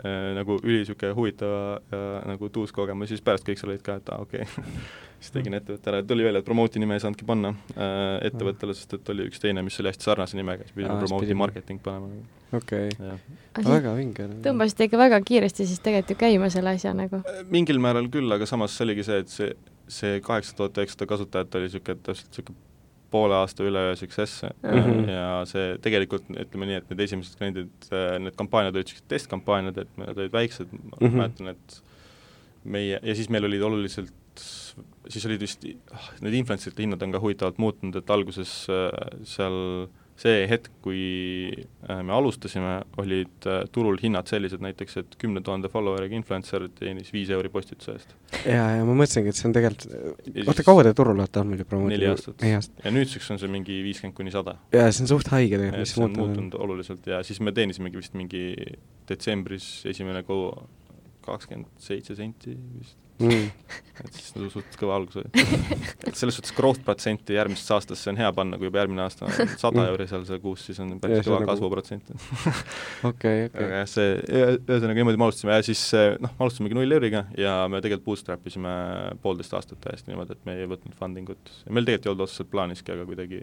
äh, nagu üli niisugune huvitava ja nagu tuus kogemus, siis pärast kõik seal olid ka, et aa okei okay. siis tegin ettevõtte ära, tuli välja, et Promote'i nime ei saanudki panna äh, ettevõttele, sest et oli üks teine, mis oli hästi sarnase nimega, siis pidime pidime. marketing panema, okei, siis väga vinge. tõmbasite ikka väga kiiresti siis tegelikult ju käima selle asja nagu. mingil määral küll, aga samas see oligi see, et see, see kaheksa tuhat üheksasada kasutajat oli niisugune täpselt niisugune poole aasta üleöö success mm Mhm. -hmm. ja see tegelikult ütleme nii, et need esimesed kliendid, need kampaaniad olid niisugused testkampaaniad, et need olid väiksed mm, -hmm. Mhm. ma mäletan, et meie, ja siis meil olid oluliselt, siis olid vist, need influencerite hinnad on ka huvitavalt muutunud, et alguses äh, seal see hetk, kui äh, me alustasime, olid äh, turul hinnad sellised näiteks, et kümne tuhande follower'iga influencer teenis viis euri postituse eest. jaa, ja ma mõtlesingi, et see on tegelikult, Ja oota, kaua te turul olete olnud muidu promooti? Neli aastat. ja nüüdseks on see mingi viiskümmend kuni sada. jaa, see on suht haige tegelikult, mis muutunud on. muutunud oluliselt ja siis me teenisimegi vist mingi detsembris esimene kuu kakskümmend seitse senti vist, Mm. et siis nagu suht kõva algus oli. et selles suhtes growth protsenti järgmisesse aastasse on hea panna, kui juba järgmine aasta on sada euri seal see kuus, siis on päris kõva nagu- kasvuprotsent okei, okei. aga jah, see, ühesõnaga niimoodi me alustasime ja siis noh, me alustasimegi null euriga ja me tegelikult bootstrap isime poolteist aastat täiesti niimoodi, et me ei võtnud funding ut. meil tegelikult ei olnud otseselt plaaniski, aga kuidagi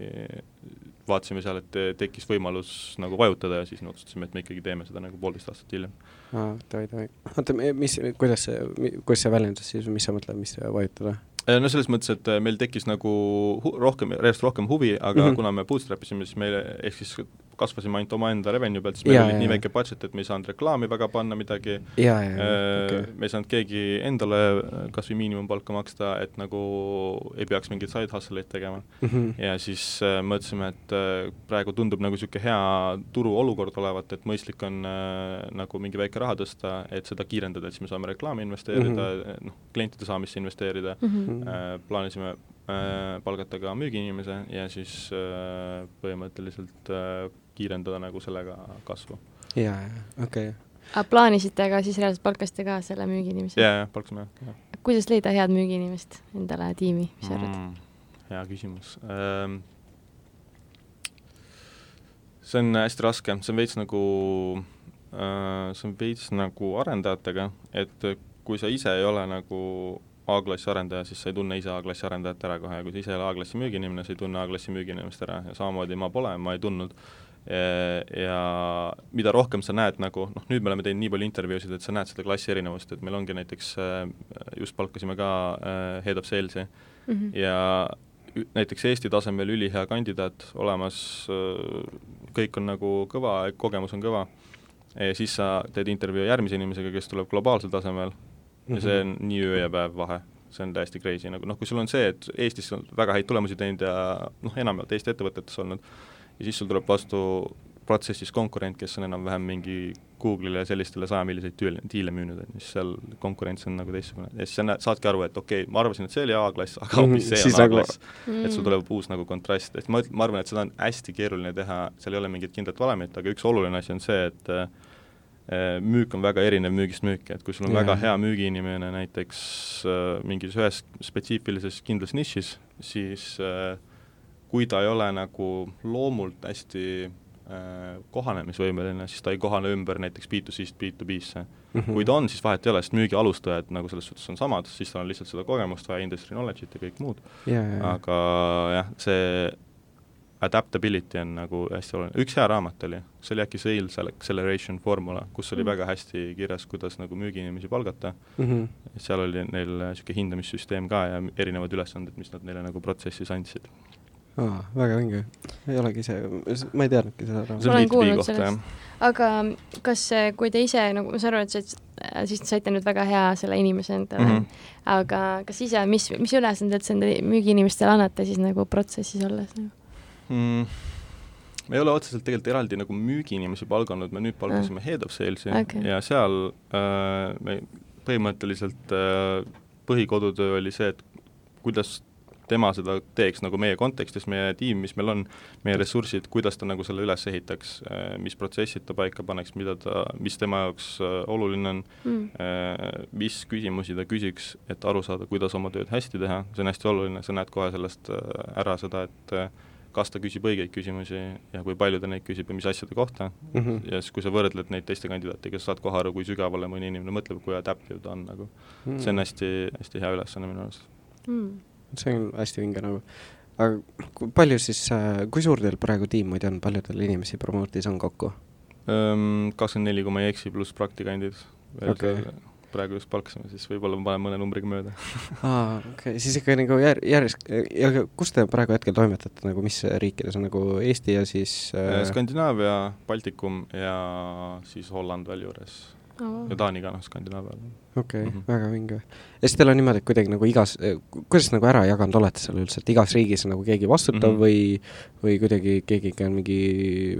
vaatasime seal, et tekkis võimalus nagu vajutada ja siis me otsustasime, et me ikkagi teeme seda nagu poolteist aastat hiljem. aa, davai, davai. oota, mis, kuidas see, kuidas see väljendus siis, mis sa mõtled, mis vajutada? Eh, no selles mõttes, et meil tekkis nagu rohkem, järjest rohkem huvi, aga mm. -hmm. kuna me bootstrap isime, siis meile, ehk siis kasvasime ainult omaenda revenue pealt, siis meil Jaa, oli jaa, nii väike budget, et me ei saanud reklaami väga panna midagi Äh, okei. me ei saanud keegi endale kas või miinimumpalka maksta, et nagu ei peaks mingeid side hustle eid tegema. Mhm. ja siis äh, mõtlesime, et äh, praegu tundub nagu niisugune hea turuolukord olevat, et mõistlik on äh, nagu mingi väike raha tõsta, et seda kiirendada, et siis me saame reklaami investeerida mm, -hmm. noh, klientide saamisse investeerida Mhm. Mhm. äh,, plaanisime äh, palgata ka müügiinimese ja siis äh, põhimõtteliselt äh, kiirendada nagu sellega kasvu. jaa, jaa, okei. aga plaanisite, aga siis reaalselt palkasite ka selle müügiinimese? jaa, jah, palkasime, jah. kuidas leida head müügiinimest endale tiimi, mis sa arvad mm.? hea küsimus ähm,. see on hästi raske, see on veits nagu äh,, see on veits nagu arendajatega, et kui sa ise ei ole nagu A-klassi arendaja, siis sa ei tunne ise A-klassi arendajat ära kohe ja kui sa ise ei ole A-klassi müügiinimene, sa ei tunne A-klassi müügiinimest ära ja samamoodi ma pole, ma ei tundnud ja mida rohkem sa näed nagu, noh nüüd me oleme teinud nii palju intervjuusid, et sa näed seda klassi erinevust, et meil ongi näiteks, just palkasime ka head of sales'i. Mm -hmm. ja näiteks Eesti tasemel ülihea kandidaat olemas, kõik on nagu kõva, kogemus on kõva, ja siis sa teed intervjuu järgmise inimesega, kes tuleb globaalsel tasemel. Ja see on nii öö ja päev vahe. See on täiesti crazy, nagu noh, kui sul on see, et Eestis on väga häid tulemusi teinud ja noh, enamjaolt Eesti ettevõtetes olnud, ja siis sul tuleb vastu protsessis konkurent, kes on enam-vähem mingi Google'ile ja sellistele sajamilliseid tüüle, diile müünud, on ju, siis seal konkurents on nagu teistsugune. Ja siis sa näed, saadki aru, et okei okay,, ma arvasin, et see oli A-klass, aga hoopis see on A-klass. Mm.. et sul tuleb uus nagu kontrast, et ma, ma arvan, et seda on hästi keeruline teha, seal ei ole mingit kindlat valemit, aga üks oluline asi on see, et äh, müük on väga erinev müügist müüki, et kui sul on yeah. väga hea müügiinimene näiteks äh, mingis ühes spetsiifilises kindlas nišis, siis äh, kui ta ei ole nagu loomult hästi äh, kohanemisvõimeline, siis ta ei kohane ümber näiteks B2C-st B2B-sse mm. -hmm. kui ta on, siis vahet ei ole, sest müügi alustajad nagu selles suhtes on samad, siis tal on lihtsalt seda kogemust vaja, industry knowledge'it ja kõik muud yeah,. Yeah. aga jah, see adaptability on nagu hästi oluline, üks hea raamat oli, see oli äkki Sales Acceleration Formula, kus oli mm. väga hästi kirjas, kuidas nagu müügiinimesi palgata mm, -hmm. seal oli neil niisugune hindamissüsteem ka ja erinevad ülesanded, mis nad neile nagu protsessis andsid. Aa, väga vinge, ei olegi ise, ma ei teadnudki seda raamatut. see on B2B kohta, jah. aga kas, kui te ise, nagu ma saan aru, et sa, siis saite nüüd väga hea selle inimese endale mm, -hmm. aga kas ise, mis, mis ülesanded sa enda müügiinimestele annate siis nagu protsessis olles nagu? mm,? me ei ole otseselt tegelikult eraldi nagu müügiinimesi palganud, me nüüd palgasime ah. Head of Sales'i okay. ja seal äh, me põhimõtteliselt äh, põhikodutöö oli see, et kuidas tema seda teeks nagu meie kontekstis, meie tiim, mis meil on, meie ressursid, kuidas ta nagu selle üles ehitaks, mis protsessid ta paika paneks, mida ta, mis tema jaoks oluline on mm., mis küsimusi ta küsiks, et aru saada, kuidas oma tööd hästi teha, see on hästi oluline, sa näed kohe sellest ära seda, et kas ta küsib õigeid küsimusi ja kui palju ta neid küsib ja mis asjade kohta mm, -hmm. ja siis, kui sa võrdled neid teiste kandidaatidega, sa saad kohe aru, kui sügavale mõni inimene mõtleb, kui adaptive ta on nagu mm. -hmm. see on hästi, hästi hea ülesanne minu arust mm see on hästi vinge nagu. aga kui palju siis, kui suur teil praegu tiim muidu on, palju teil inimesi Promote'is on kokku? kakskümmend neli, kui ma ei eksi, pluss praktikandid. Okay. praegu just palkasime, siis võib-olla ma panen mõne numbriga mööda aa, okei okay., siis ikka nagu jär-, järjest, ja kus te praegu hetkel toimetate, nagu mis riikides on nagu Eesti ja siis äh... Skandinaavia, Baltikum ja siis Holland veel juures. Ja Taani ka noh, Skandinaavial. okei okay, mm, -hmm. väga vinge. ja siis teil on niimoodi, et kuidagi nagu igas, kuidas nagu ära jaganud olete seal üldse, et igas riigis on nagu keegi vastutav mm -hmm. või, või kuidagi keegi ikka on mingi,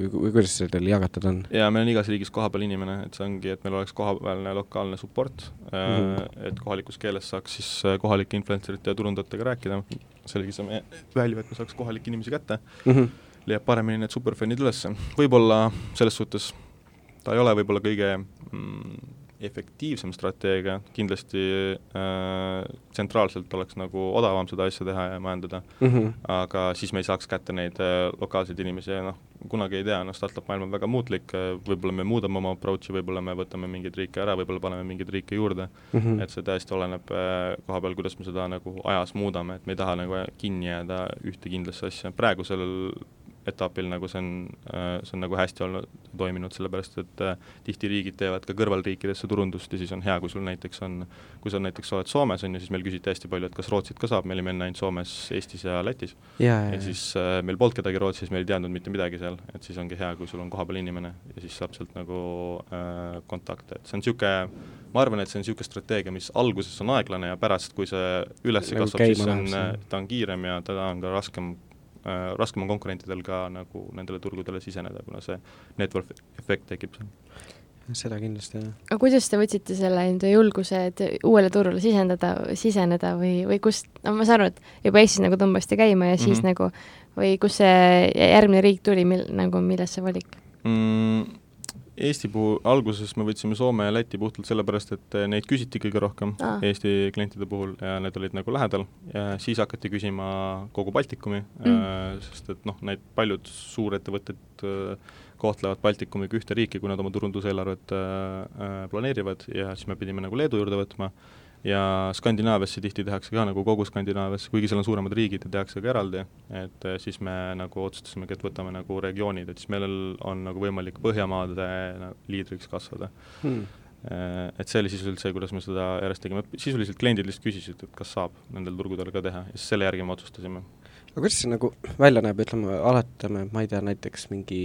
või kuidas see teil jagatud on? jaa, meil on igas riigis kohapeal inimene, et see ongi, et meil oleks kohapealne lokaalne support mm, -hmm. et kohalikus keeles saaks siis kohalike influencerite ja turundajatega rääkida, sellega saame välja, et me saaks kohalikke inimesi kätte mm, -hmm. leiab paremini need superfännid ülesse. võib-olla selles suhtes ta ei ole võib-olla kõige mm, efektiivsem strateegia, kindlasti äh, tsentraalselt oleks nagu odavam seda asja teha ja majandada mm, -hmm. aga siis me ei saaks kätte neid äh, lokaalseid inimesi ja noh, kunagi ei tea, noh, startup maailm on väga muutlik äh,, võib-olla me muudame oma approach'i, võib-olla me võtame mingeid riike ära, võib-olla paneme mingeid riike juurde mm, -hmm. et see tõesti oleneb äh, koha peal, kuidas me seda nagu ajas muudame, et me ei taha nagu kinni jääda ühte kindlasse asja, praegusel etapil nagu see on, see on nagu hästi olnud, toiminud, sellepärast et tihti riigid teevad ka kõrvalriikidesse turundust ja siis on hea, kui sul näiteks on, kui sa näiteks oled Soomes, on ju, siis meil küsiti hästi palju, et kas Rootsit ka saab, me olime enne ainult Soomes, Eestis ja Lätis. ja, ja siis äh, meil polnud kedagi Rootsis, me ei teadnud mitte midagi seal, et siis ongi hea, kui sul on kohapeal inimene ja siis saab sealt nagu äh, kontakte, et see on niisugune ma arvan, et see on niisugune strateegia, mis alguses on aeglane ja pärast, kui see üles kasvab, siis on, ta on kiirem ja teda on ka raskem äh,, raskem on konkurentidel ka nagu nendele turgudele siseneda, kuna see network efekt tekib seal seda kindlasti, jah. aga kuidas te võtsite selle enda julguse, et uuele turule sisendada, siseneda või, või kust, no ma saan aru, et juba Eestis nagu tõmbasite käima ja siis mm -hmm. nagu või kus see järgmine riik tuli, mil-, nagu milles see valik mm,? Eesti puhul, alguses me võtsime Soome ja Läti puhtalt sellepärast, et eh, neid küsiti kõige rohkem ah. Eesti klientide puhul ja need olid nagu lähedal ja siis hakati küsima kogu Baltikumi mm., äh, sest et noh, need paljud suurettevõtted äh, kohtlevad Baltikumiga ühte riiki, kui nad oma turunduseelarvet äh, planeerivad ja siis me pidime nagu Leedu juurde võtma ja Skandinaaviasse tihti tehakse ka nagu kogu Skandinaaviasse, kuigi seal on suuremad riigid ja tehakse ka eraldi, et eh, siis me nagu otsustasimegi, et võtame nagu regioonid, et siis meil on nagu võimalik Põhjamaade nagu liidriks kasvada hmm. Eh, et see oli sisuliselt see, kuidas me seda järjest tegime, sisuliselt kliendid lihtsalt küsisid, et kas saab nendel turgudel ka teha ja siis selle järgi me otsustasime. aga kuidas see nagu välja näeb, ütleme, alatame, ma ei tea, näiteks mingi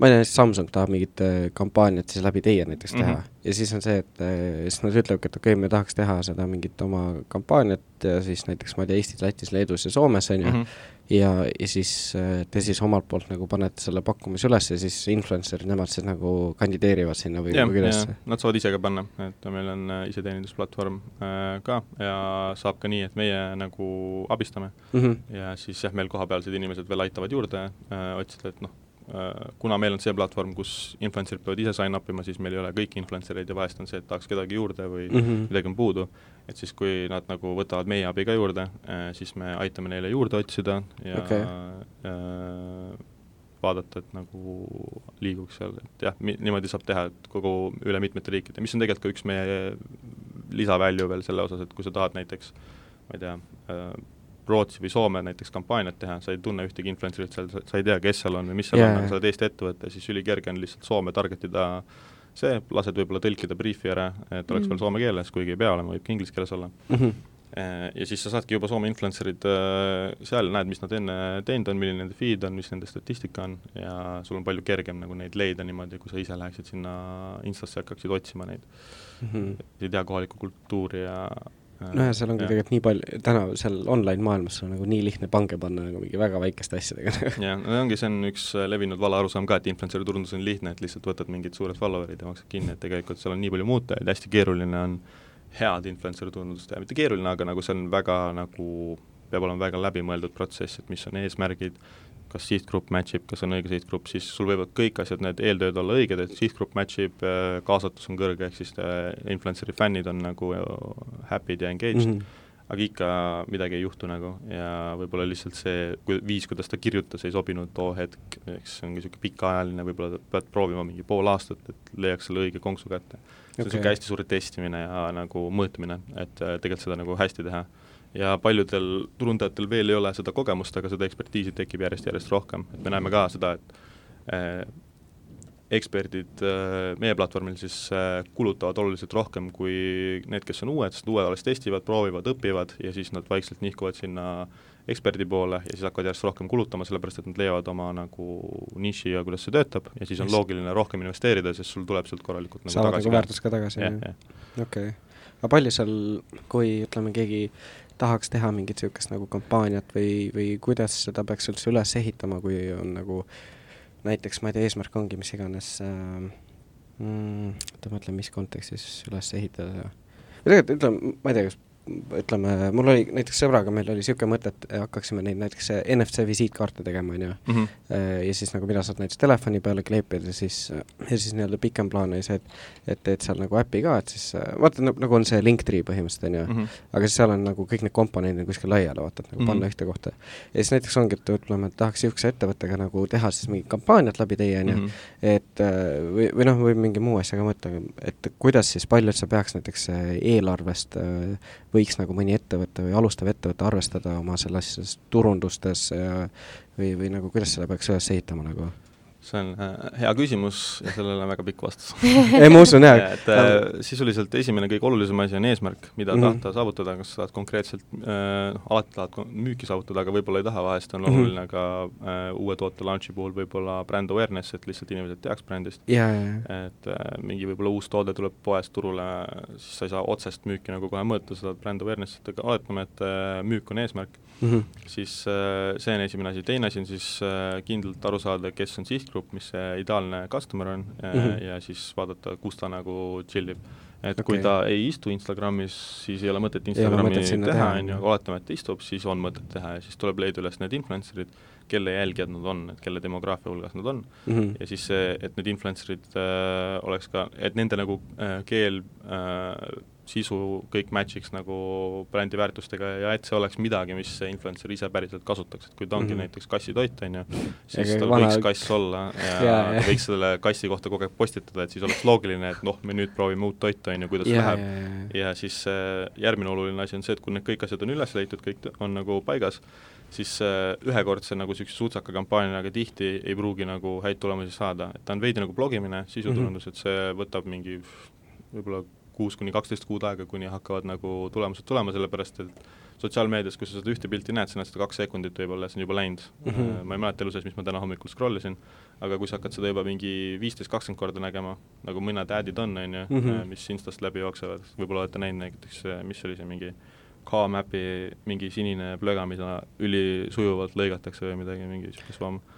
ma ei tea, Samsung tahab mingit äh, kampaaniat siis läbi teie näiteks teha mm -hmm. ja siis on see, et äh, siis nad ütlevadki, et okei okay,, me tahaks teha seda mingit oma kampaaniat ja siis näiteks ma ei tea, Eestis, Lätis, Leedus ja Soomes, on ju mm, -hmm. ja, ja siis äh, te siis omalt poolt nagu panete selle pakkumise üles ja siis influencer'id, nemad siis nagu kandideerivad sinna või, või kuidas? Nad saavad ise ka panna, et meil on iseteenindusplatvorm äh, ka ja saab ka nii, et meie nagu abistame mm -hmm. ja siis jah, meil kohapealsed inimesed veel aitavad juurde äh, otsida, et noh, kuna meil on see platvorm, kus influencer'id peavad ise sign up ima, siis meil ei ole kõiki influencer eid ja vahest on see, et tahaks kedagi juurde või mm -hmm. midagi on puudu, et siis, kui nad nagu võtavad meie abi ka juurde, äh, siis me aitame neile juurde otsida ja okay. äh, vaadata, et nagu liiguks seal, et jah, niimoodi saab teha, et kogu üle mitmete riikide, mis on tegelikult ka üks meie lisavalue veel selle osas, et kui sa tahad näiteks ma ei tea äh,, Rootsi või Soome näiteks kampaaniat teha, sa ei tunne ühtegi influencer'it seal, sa ei tea, kes seal on või mis seal yeah. on, aga sa oled Eesti ettevõte, siis ülikerge on lihtsalt Soome target ida see, lased võib-olla tõlkida briifi ära, et oleks mm veel soome keeles, kuigi ei pea olema, võib ka inglise keeles olla mm. -hmm. Ja siis sa saadki juba Soome influencer'id äh, seal, näed, mis nad enne teinud on, milline nende feed on, mis nende statistika on ja sul on palju kergem nagu neid leida niimoodi, kui sa ise läheksid sinna Instasse, hakkaksid otsima neid mm. -hmm. ei tea kohalikku kultuuri ja nojah, seal ongi tegelikult nii palju, täna seal online maailmas on nagu nii lihtne pange panna nagu mingi väga väikeste asjadega. Jah, no ongi, see on üks äh, levinud vale arusaam ka, et influencer'i turundus on lihtne, et lihtsalt võtad mingid suured follower'id ja maksad kinni, et tegelikult seal on nii palju muutujaid, hästi keeruline on head influencer'i turundust teha, mitte keeruline, aga nagu see on väga nagu, peab olema väga läbimõeldud protsess, et mis on eesmärgid, kas sihtgrupp match ib, kas on õige sihtgrupp, siis sul võivad kõik asjad, need eeltööd olla õiged, et sihtgrupp match ib, äh, kaasatus on kõrge, ehk siis äh, influencer'i fännid on nagu äh, happy'd ja engaged mm, -hmm aga ikka midagi ei juhtu nagu ja võib-olla lihtsalt see kui, viis, kuidas ta kirjutas, ei sobinud too hetk, eks see ongi niisugune pikaajaline, võib-olla pead proovima mingi pool aastat, et leiaks selle õige konksu kätte. see okay. on niisugune hästi suur testimine ja nagu mõõtmine, et tegelikult seda nagu hästi teha ja paljudel turundajatel veel ei ole seda kogemust, aga seda ekspertiisi tekib järjest-järjest rohkem, et me näeme ka seda, et äh, eksperdid äh, meie platvormil siis äh, kulutavad oluliselt rohkem kui need, kes on uued, sest uued alles testivad, proovivad, õpivad ja siis nad vaikselt nihkuvad sinna eksperdi poole ja siis hakkavad järjest rohkem kulutama, sellepärast et nad leiavad oma nagu niši ja kuidas see töötab ja siis on loogiline rohkem investeerida, sest sul tuleb sealt korralikult nagu saavad nagu väärtust ka tagasi, jah? okei. Aga palju seal, kui ütleme, keegi tahaks teha mingit niisugust nagu kampaaniat või, või kuidas seda peaks üldse üles ehitama, kui on nagu näiteks, ma ei tea, eesmärk ongi mis iganes äh, mm, oota, ma mõtlen, mis kontekstis üles ehitada. või tegelikult ütleme, ma ei tea, kas ütleme, mul oli näiteks sõbraga, meil oli niisugune mõte, et hakkaksime neid näiteks NFC visiitkaarte tegema, on ju. Mhm. ja siis nagu mida saad näiteks telefoni peale kleepida, siis, ja siis nii-öelda pikem plaan oli see, et et teed seal nagu äpi ka, et siis vaata, nagu on see Linktree põhimõtteliselt, on ju mm, -hmm. aga siis seal on nagu kõik need komponendid kuskil laiali, vaata, et nagu mm -hmm. panna ühte kohta. ja siis näiteks ongi, et ütleme, et tahaks niisuguse ettevõttega nagu teha siis mingit kampaaniat läbi teie, on ju, mhm. et või, või noh, või mingi muu asjaga mõtle, et kuidas siis, palju sa peaks näiteks eelarvest võiks nagu mõni ettevõte või alustav ettevõte arvestada oma selles turundustes ja või, või nagu kuidas seda peaks üles ehitama nagu? See on äh, hea küsimus ja sellele on väga pikk vastus ei, ma usun jah. et äh, sisuliselt esimene kõige olulisem asi on eesmärk, mida mm -hmm. tahta saavutada, kas sa tahad konkreetselt äh,, alati tahad müüki saavutada, aga võib-olla ei taha, vahest on mm -hmm. oluline ka äh, uue toote launch'i puhul võib-olla brand awareness, et lihtsalt inimesed teaks brändist yeah,. Yeah. et äh, mingi võib-olla uus toode tuleb poest turule, siis sa ei saa otsest müüki nagu kohe mõõta, sa tahad brand awareness'it, aga oletame, et äh, müük on eesmärk mm, -hmm. siis äh, see on esimene asi, teine asi on siis äh, kindlalt aru saada, kes on sihtgrupp, mis see ideaalne customer on mm -hmm. ja siis vaadata, kus ta nagu chill ib. et okay. kui ta ei istu Instagramis, siis ei ole mõtet Instagrami ei mõtet teha, on ju, oletame, et istub, siis on mõtet teha ja siis tuleb leida üles need influencer'id, kelle jälgijad nad on, et kelle demograafia hulgas nad on mm, -hmm. ja siis see, et need influencer'id äh, oleks ka, et nende nagu äh, keel äh, sisu kõik match'iks nagu brändi väärtustega ja et see oleks midagi, mis see influencer ise päriselt kasutaks, et kui ta ongi mm -hmm. näiteks kassitoit, on ju, siis tal vana... võiks kass olla ja, ja, ja võiks selle kassi kohta kogu aeg postitada, et siis oleks loogiline, et noh, me nüüd proovime uut toitu, on ju, kuidas ja, läheb. ja, siis äh, järgmine oluline asi on see, et kui need kõik asjad on üles leitud, kõik on nagu paigas, siis äh, ühekordse nagu niisuguse sutsaka kampaaniaga tihti ei pruugi nagu häid tulemusi saada, et ta on veidi nagu blogimine, sisuturundus mm, -hmm. et see võtab mingi võib-olla kuus kuni kaksteist kuud aega, kuni hakkavad nagu tulemused tulema, sellepärast et sotsiaalmeedias, kui sa seda ühte pilti näed, sa näed seda kaks sekundit võib-olla, see on juba läinud mm. -hmm. ma ei mäleta elu sees, mis ma täna hommikul scroll isin, aga kui sa hakkad seda juba mingi viisteist, kakskümmend korda nägema, nagu mõned ad'id on, on ju, mhm. äh, mis Instast läbi jooksevad, võib-olla olete näinud näiteks, äh, mis oli see mingi K-Mapi mingi sinine plöga, mida ülisujuvalt lõigatakse või midagi, mingi niisugune svamm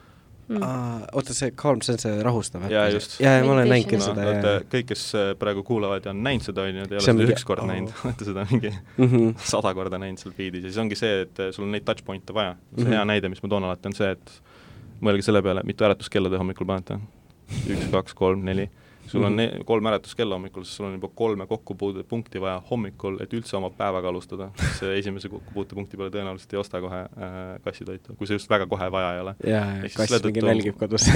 mm.. oota, see calm, see on see rahustav äkki? jaa, just. jaa, ma olen näinud küll no, seda, jaa. kõik, kes äh, praegu kuulavad ja on näinud seda, on ju, te ei ole seda mingi... üks kord oh. näinud, olete seda mingi mm -hmm. sada korda näinud seal feed'is ja siis ongi see, et äh, sul on neid touch point'e vaja. see mm -hmm. hea näide, mis ma toon alati, on see, et mõelge selle peale, mitu äratuskella te hommikul panete. üks, kaks, kolm, neli sul on mm -hmm. kolm äratuskella hommikul, siis sul on juba kolme kokkupuutepunkti vaja hommikul, et üldse oma päevaga alustada. see esimese kokkupuutepunkti peale tõenäoliselt ei osta kohe äh, kassitoitu, kui see just väga kohe vaja ei ole. jaa, kass mingi nälgib kodus.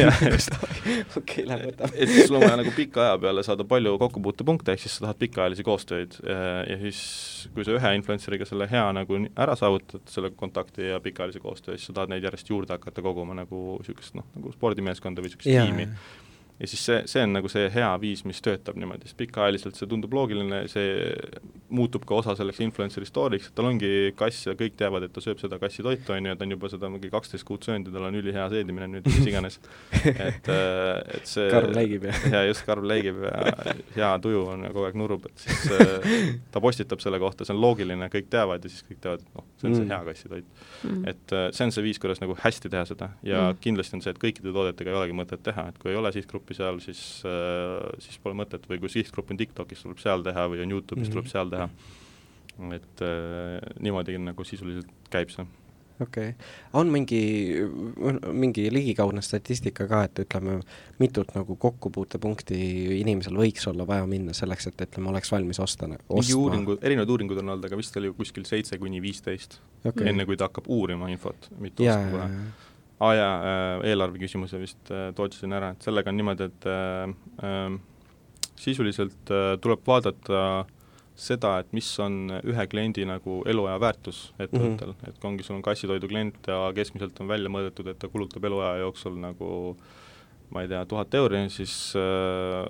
okei, lähme võtame. et sul on vaja nagu pika aja peale saada palju kokkupuutepunkte, ehk siis sa tahad pikaajalisi koostööd äh, ja siis kui sa ühe influencer'iga selle hea nagu ära saavutad, selle kontakti ja pikaajalise koostöö, siis sa tahad neid järjest juurde hakata koguma nagu niisugust noh, nagu spordimeeskonda või niisugust tiimi ja siis see, see on nagu see hea viis, mis töötab niimoodi, sest pikaajaliselt see tundub loogiline, see muutub ka osa selleks influencer'i story'ks, et tal ongi kass ja kõik teavad, et ta sööb seda kassitoitu, on ju, ja ta on juba seda mingi kaksteist kuud söönud ja tal on ülihea seedimine nüüd, mis iganes. et, äh, et see karv läigib ja ja just, karv läigib ja hea tuju on ja kogu aeg nurub, et siis äh, ta postitab selle kohta, see on loogiline, kõik teavad ja siis kõik teavad, et noh, see on see mm. hea kassitoit mm.. et äh, see on see viis, kuidas nagu hästi teha seda ja mm. kindlasti on see, et kõikide toodetega ei olegi mõtet teha, et kui ei ole sihtgruppi, sihtgruppi seal, siis, äh, siis pole mõtet või kui sihtgrupp on TikTokis, tuleb seal teha või on Youtube'is mm, -hmm. tuleb seal teha. et äh, niimoodi nagu sisuliselt käib see okei okay., on mingi, mingi ligikaudne statistika ka, et ütleme, mitut nagu kokkupuutepunkti inimesel võiks olla vaja minna selleks, et ütleme, oleks valmis osta, mingi uuringud, erinevad uuringud on olnud, aga vist oli kuskil seitse kuni viisteist okay., enne kui ta hakkab uurima infot, mitte ostma kohe aa ah, jaa, äh, eelarve küsimuse vist äh, tootsin ära, et sellega on niimoodi, et äh, äh, sisuliselt äh, tuleb vaadata seda, et mis on ühe kliendi nagu eluaja väärtus ettevõttel mm, -hmm. et kui ongi, sul on kassitoidu klient ja keskmiselt on välja mõõdetud, et ta kulutab eluaja jooksul nagu ma ei tea, tuhat euri, siis äh,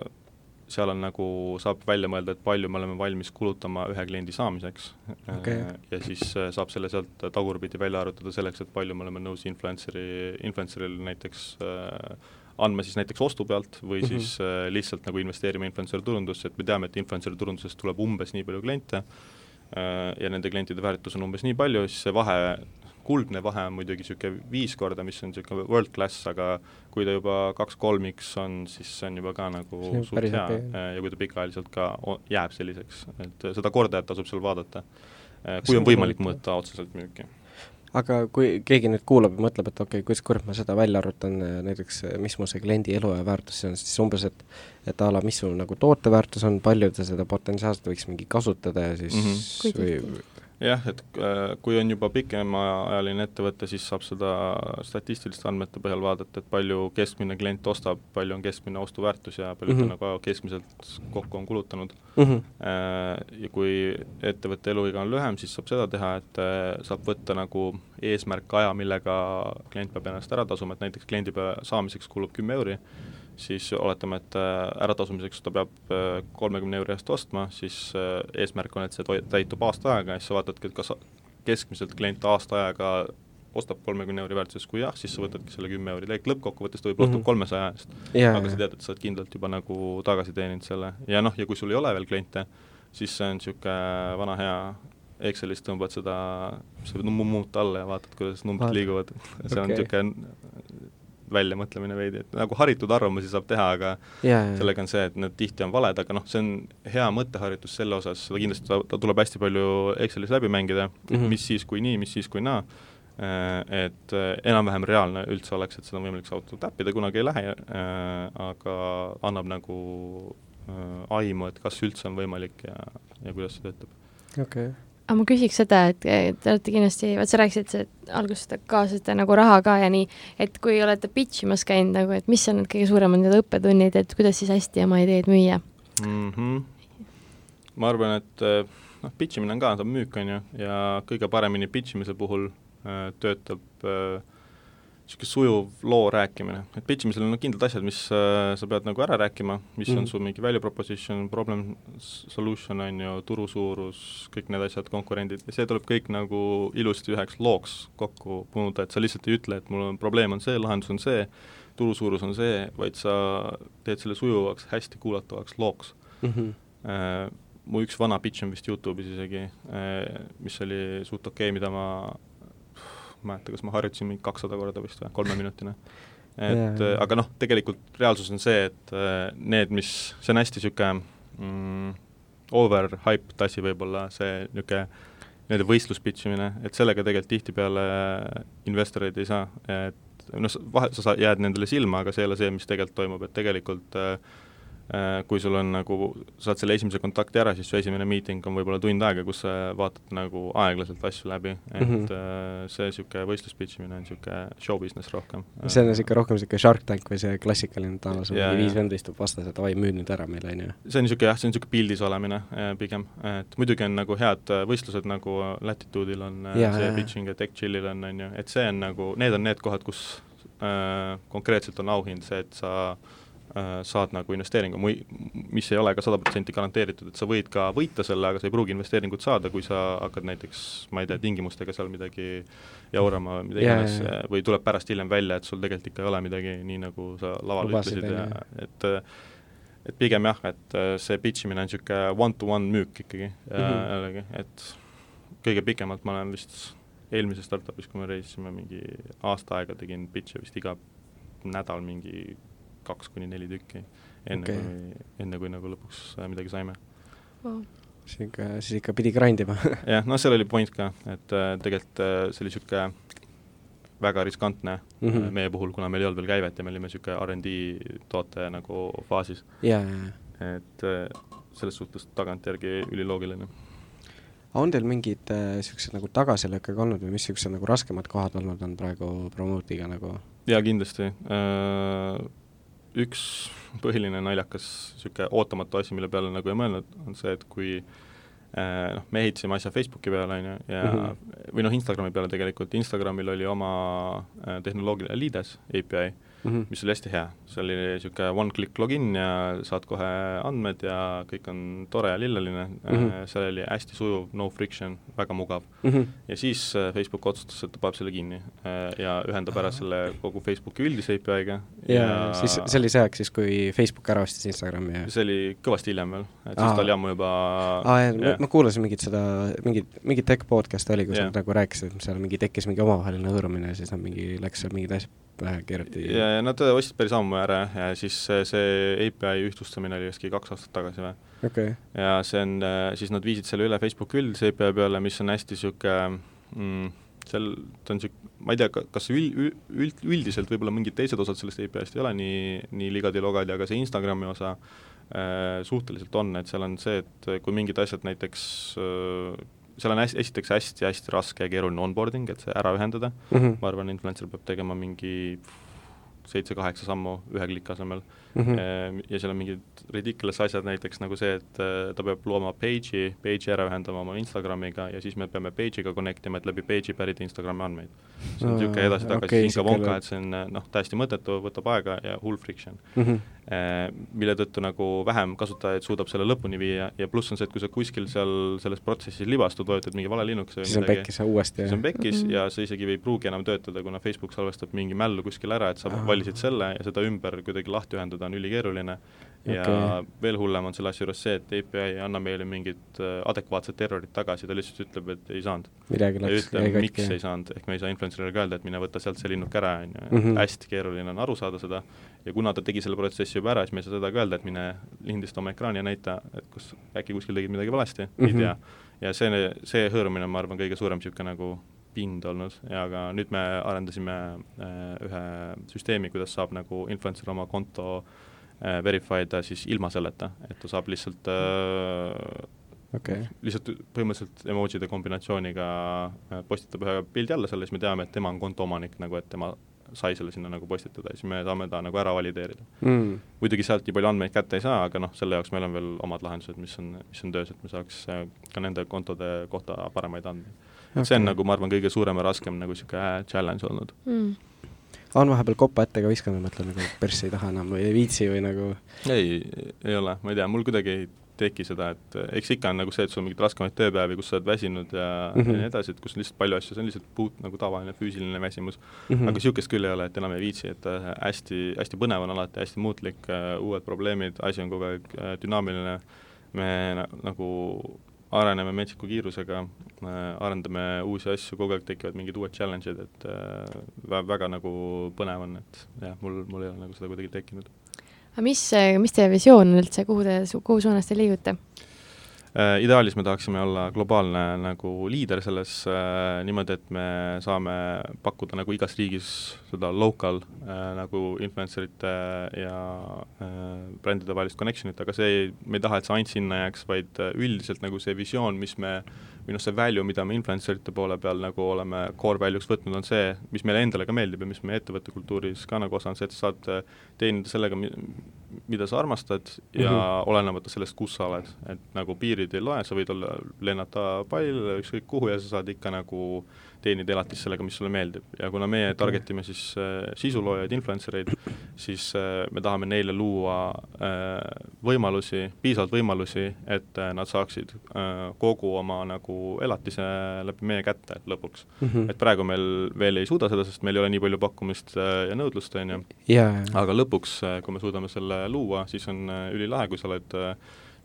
seal on nagu, saab välja mõelda, et palju me oleme valmis kulutama ühe kliendi saamiseks okay.. ja siis äh, saab selle sealt tagurpidi välja arvutada selleks, et palju me oleme nõus influencer'i, influencer'il näiteks äh, andma siis näiteks ostu pealt või mm -hmm. siis äh, lihtsalt nagu investeerima influencer turundusse, et me teame, et influencer turundusest tuleb umbes nii palju kliente äh, ja nende klientide väärtus on umbes nii palju, siis see vahe kuldne vahe on muidugi niisugune viis korda, mis on niisugune world class, aga kui ta juba kaks-kolm X on, siis see on juba ka nagu suht hea. Äh, ja kui ta pikaajaliselt ka jääb selliseks, et seda kordajat tasub seal vaadata, äh, kui on võimalik mõõta otseselt müüki aga kui keegi nüüd kuulab ja mõtleb, et okei okay,, kuidas kurat ma seda välja arvutan, äh, näiteks mis mu see kliendi eluaja väärtus on, siis umbes, et et a la, mis sul nagu tooteväärtus on, palju ta seda potentsiaalselt võiks mingi kasutada ja siis mm -hmm. või jah, et äh, kui on juba pikemaajaline ettevõte, siis saab seda statistiliste andmete põhjal vaadata, et palju keskmine klient ostab, palju on keskmine ostuväärtus ja palju mm -hmm. ta nagu keskmiselt kokku on kulutanud mm. -hmm. Ja kui ettevõtte eluiga on lühem, siis saab seda teha, et äh, saab võtta nagu eesmärkaja, millega klient peab ennast ära tasuma, et näiteks kliendi saamiseks kulub kümme euri, siis oletame, et äratasumiseks ta peab kolmekümne euri eest ostma, siis eesmärk on, et see täitub aasta aega ja siis sa vaatad, vaatadki, et kas keskmiselt klient aasta ajaga ostab kolmekümne euri väärtuses, kui jah, siis sa võtadki selle kümme euri, tegelikult lõppkokkuvõttes ta võib-olla ostab mhm. kolmesaja eest. Aga sa tead, et sa oled kindlalt juba nagu tagasi teeninud selle. Ja noh, ja kui sul ei ole veel kliente, siis see on niisugune vana hea Excelis tõmbad seda, seda muut alla ja vaatad, kuidas numbrid liiguvad. See okay. on niisugune väljamõtlemine veidi, et nagu haritud arvamusi saab teha, aga yeah, yeah. sellega on see, et need tihti on valed, aga noh, see on hea mõtteharjutus selle osas, seda kindlasti ta, ta tuleb hästi palju Excelis läbi mängida mm, -hmm. mis siis, kui nii, mis siis, kui naa, äh, et äh, enam-vähem reaalne üldse oleks, et seda on võimalik saavutada, täppida kunagi ei lähe, äh, aga annab nagu aimu, et kas üldse on võimalik ja, ja kuidas see töötab. okei okay aga ma küsiks seda, et te olete kindlasti, vaat sa rääkisid, alguses kaasasite nagu raha ka ja nii, et kui olete pitch imas käinud nagu, et mis on need kõige suuremad need õppetunnid, et kuidas siis hästi oma ideed müüa mm? -hmm. ma arvan, et noh, pitch imine on ka, see on müük, on ju, ja kõige paremini pitch imise puhul äh, töötab äh, niisugune sujuv loo rääkimine, et pitch imisel on kindlad asjad, mis äh, sa pead nagu ära rääkima, mis mm. on sul mingi value proposition, problem solution, on ju, turu suurus, kõik need asjad, konkurendid, ja see tuleb kõik nagu ilusti üheks looks kokku punuda, et sa lihtsalt ei ütle, et mul on probleem on see, lahendus on see, turu suurus on see, vaid sa teed selle sujuvaks, hästi kuulatavaks looks mm. -hmm. Äh, mu üks vana pitch on vist Youtube'is isegi äh,, mis oli suht okei okay,, mida ma ma ei mäleta, kas ma harjutasin mingi kakssada korda vist või, kolmeminutine. et yeah. aga noh, tegelikult reaalsus on see, et äh, need, mis, see on hästi niisugune mm, overhyped asi võib-olla, see niisugune nii-öelda võistlus pitch imine, et sellega tegelikult tihtipeale investoreid ei saa, et noh, vahe, sa jääd nendele silma, aga see ei ole see, mis tegelikult toimub, et tegelikult äh, Äh, kui sul on nagu, saad selle esimese kontakti ära, siis su esimene miiting on võib-olla tund aega, kus sa vaatad nagu aeglaselt asju läbi, et mm -hmm. see niisugune võistlus pitch imine on niisugune show business rohkem. see on niisugune rohkem niisugune Shark Tank või see klassikaline Thanos, mingi viis venda istub vastas, et davai, müü nüüd ära meile, on ju. see on niisugune jah, see on niisugune pildis olemine pigem, et muidugi on nagu head võistlused, nagu Latitude'il on ja, see ja, pitching ja Tech Chillil on, on ju, et see on nagu, need on need kohad, kus äh, konkreetselt on auhind see, et sa äh, Äh, saad nagu investeeringu, mis ei ole ka sada protsenti garanteeritud, et sa võid ka võita selle, aga sa ei pruugi investeeringut saada, kui sa hakkad näiteks, ma ei tea, tingimustega seal midagi jaurama, mida iganes yeah,, yeah. või tuleb pärast hiljem välja, et sul tegelikult ikka ei ole midagi nii, nagu sa laval Lubasid, ütlesid ja et et pigem jah, et äh, see pitch imine on niisugune one-to-one müük ikkagi mm -hmm. jällegi, et kõige pikemalt ma olen vist eelmises startup'is, kui me reisisime mingi aasta aega, tegin pitch'e vist iga nädal mingi kaks kuni neli tükki, enne okay. kui, enne kui nagu lõpuks äh, midagi saime wow.. siis ikka, siis ikka pidi grind ima jah, noh, seal oli point ka, et äh, tegelikult äh, see oli niisugune väga riskantne mm -hmm. meie puhul, kuna meil ei olnud veel käivet ja me olime niisugune R&D toote nagu faasis yeah,. Et selles suhtes tagantjärgi üliloogiline on teil mingid niisugused äh, nagu tagasilööke olnud või mis niisugused nagu raskemad kohad olnud on praegu Promote'iga nagu? jaa, kindlasti äh, üks põhiline naljakas niisugune ootamatu asi, mille peale nagu ei mõelnud, on see, et kui äh, noh, me ehitasime asja Facebooki peale, on ju, ja mm -hmm. või noh, Instagrami peale tegelikult, Instagramil oli oma äh, tehnoloogiline Lides API mm, -hmm. mis oli hästi hea, see oli niisugune one-click login ja saad kohe andmed ja kõik on tore ja lilleline mm, -hmm. seal oli hästi sujuv, no friction, väga mugav mm. -hmm. ja siis äh, Facebook otsustas, et ta paneb selle kinni äh, ja ühendab ära selle kogu Facebooki üldise API-ga ja, ja siis see oli see aeg siis, kui Facebook ära ostis Instagrami ja see oli kõvasti hiljem veel, et siis Aa. ta oli ammu juba aa jah, ma, kuulasin mingit seda, mingit, mingit tech podcast'i oli, kus nad nagu rääkisid, et seal mingi tekkis mingi omavaheline hõõrumine ja siis nad mingi, läks seal mingid asjad pähe keerati. ja, ja nad ostsid päris ammu ära ja siis see API ühtlustamine oli vist kaks aastat tagasi või okay.? ja see on, siis nad viisid selle üle Facebooki üldise API peale, mis on hästi niisugune mm, seal ta on niisugune, ma ei tea, kas üld, üld, üldiselt võib-olla mingid teised osad sellest API-st ei ole nii, nii ligadi-logadi, aga see Instagrami osa äh, suhteliselt on, et seal on see, et kui mingid asjad näiteks äh, seal on hästi, esiteks hästi-hästi raske ja keeruline onboarding, et see ära ühendada mm, -hmm. ma arvan, influencer peab tegema mingi seitse-kaheksa sammu ühe kliki asemel Mm -hmm. Ehm, ja seal on mingid ridiculous asjad, näiteks nagu see, et äh, ta peab looma page'i, page'i ära ühendama oma Instagramiga ja siis me peame page'iga connect ima, et läbi page'i pärida Instagrami andmeid. see on niisugune edasi-tagasi okay, hinka-vonka, et see on noh, täiesti mõttetu, võtab aega ja hull friction mm. -hmm. Mille tõttu nagu vähem kasutajaid suudab selle lõpuni viia ja pluss on see, et kui sa kuskil seal selles protsessis libastud, vajutad mingi vale linnukese siis on pekkis uuesti. siis on pekkis mm -hmm. ja see isegi ei pruugi enam töötada, kuna Facebook salvestab mingi mällu kuskil ära, et sa ah. valisid selle ja seda ümber kuidagi lahti ühendada kasutada on ülikeeruline ja okay. veel hullem on selle asja juures see, et API ei anna meile mingit äh, adekvaatset errorit tagasi, ta lihtsalt ütleb, et ei saanud. jäi katki. miks ei saanud, ehk me ei saa influencer'ile ka öelda, et mine võta sealt see linnuk ära, on ju, mhm. hästi keeruline on aru saada seda, ja kuna ta tegi selle protsessi juba ära, siis me ei saa seda ka öelda, et mine lindista oma ekraani ja näita, et kus äkki kuskil tegid midagi valesti mm, -hmm. ei mhm. tea. ja see, see hõõrumine on, ma arvan, kõige suurem niisugune nagu pind olnud. Ja aga nüüd me arendasime äh, ühe süsteemi, kuidas saab nagu influencer oma konto äh, verify da siis ilma selleta, et ta saab lihtsalt äh, okay. lihtsalt põhimõtteliselt emotsioonide kombinatsiooniga postitab ühe pildi alla selle, siis me teame, et tema on konto omanik nagu, et tema sai selle sinna nagu postitada ja siis me saame ta nagu ära valideerida. Mm.. muidugi sealt nii palju andmeid kätte ei saa, aga noh, selle jaoks meil on veel omad lahendused, mis on, mis on töös, et me saaks ka nende kontode kohta paremaid andmeid okay.. see on nagu, ma arvan, kõige suurem ja raskem nagu niisugune challenge olnud mm on vahepeal kopa ette ka viskanud, mõtlen nagu perssi ei taha enam või ei viitsi või nagu ei, ei ole, ma ei tea, mul kuidagi ei teki seda, et eks ikka on nagu see, et sul on mingeid raskemaid tööpäevi, kus sa oled väsinud ja mm, -hmm. ja nii edasi, et kus on lihtsalt palju asju, see on lihtsalt puht nagu tavaline füüsiline väsimus mm. -hmm. aga niisugust küll ei ole, et enam ei viitsi, et äh, hästi, hästi põnev on alati, hästi muutlik, äh, uued probleemid, asi on kogu aeg äh, dünaamiline, me nagu areneme metsiku kiirusega, arendame uusi asju, kogu aeg tekivad mingid uued challenge'id, et äh, väga nagu põnev on, et jah, mul, mul ei ole nagu seda kuidagi tekkinud. aga mis, mis teie visioon on üldse, kuhu te, kuhu suunas te liigute? Äh, ideaalis me tahaksime olla globaalne nagu liider selles äh, niimoodi, et me saame pakkuda nagu igas riigis seda local äh, nagu influencerite ja äh, brändide vahelist connection'it, aga see me ei taha, et see ainult sinna jääks, vaid äh, üldiselt nagu see visioon, mis me või noh, see value, mida me influencerite poole peal nagu oleme core value'ks võtnud, on see, mis meile endale ka meeldib ja mis meie ettevõtte kultuuris ka nagu osa on see, et sa saad äh, teenida sellega, mida sa armastad ja mm -hmm. olenemata sellest, kus sa oled, et nagu piirid ei loe, sa võid olla, lennata pall ükskõik kuhu ja sa saad ikka nagu teenida elatist sellega, mis sulle meeldib. ja kuna meie target ime siis äh, sisuloojaid, influencer eid, siis äh, me tahame neile luua äh, võimalusi, piisavalt võimalusi, et äh, nad saaksid äh, kogu oma nagu elatise läbi meie kätte lõpuks mm. -hmm. et praegu meil veel ei suuda seda, sest meil ei ole nii palju pakkumist äh, ja nõudlust, on ju. aga lõpuks, äh, kui me suudame selle luua, siis on äh, ülilahe, kui sa oled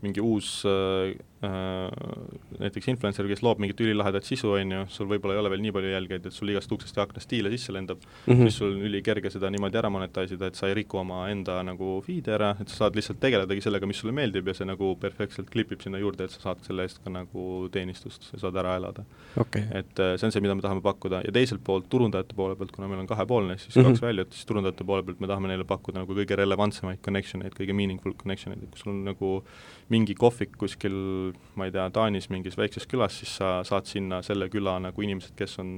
mingi uus äh, äh, näiteks influencer, kes loob mingit ülilahedat sisu, on ju, sul võib-olla ei ole veel nii palju jälgijaid, et sul igast uksest ja aknast diile sisse lendab. Mm, -hmm. siis sul on ülikerge seda niimoodi ära monetize ida, et sa ei riku oma enda nagu feed'i ära, et sa saad lihtsalt tegeledagi sellega, mis sulle meeldib ja see nagu perfektselt klipib sinna juurde, et sa saad selle eest ka nagu teenistust, sa saad ära elada. Okay.. et äh, see on see, mida me tahame pakkuda. Ja teiselt poolt turundajate poole pealt, kuna meil on kahepoolne, siis mm -hmm. kaks väljut, siis turundajate poole pealt me tahame neile pakkuda nagu kõige relevantsemaid connection eid, kõige meaningful connection eid, et kui sul on nagu mingi kohvik kuskil, ma ei tea, Taanis mingis väikses külas, siis sa saad sinna selle küla nagu inimesed, kes on,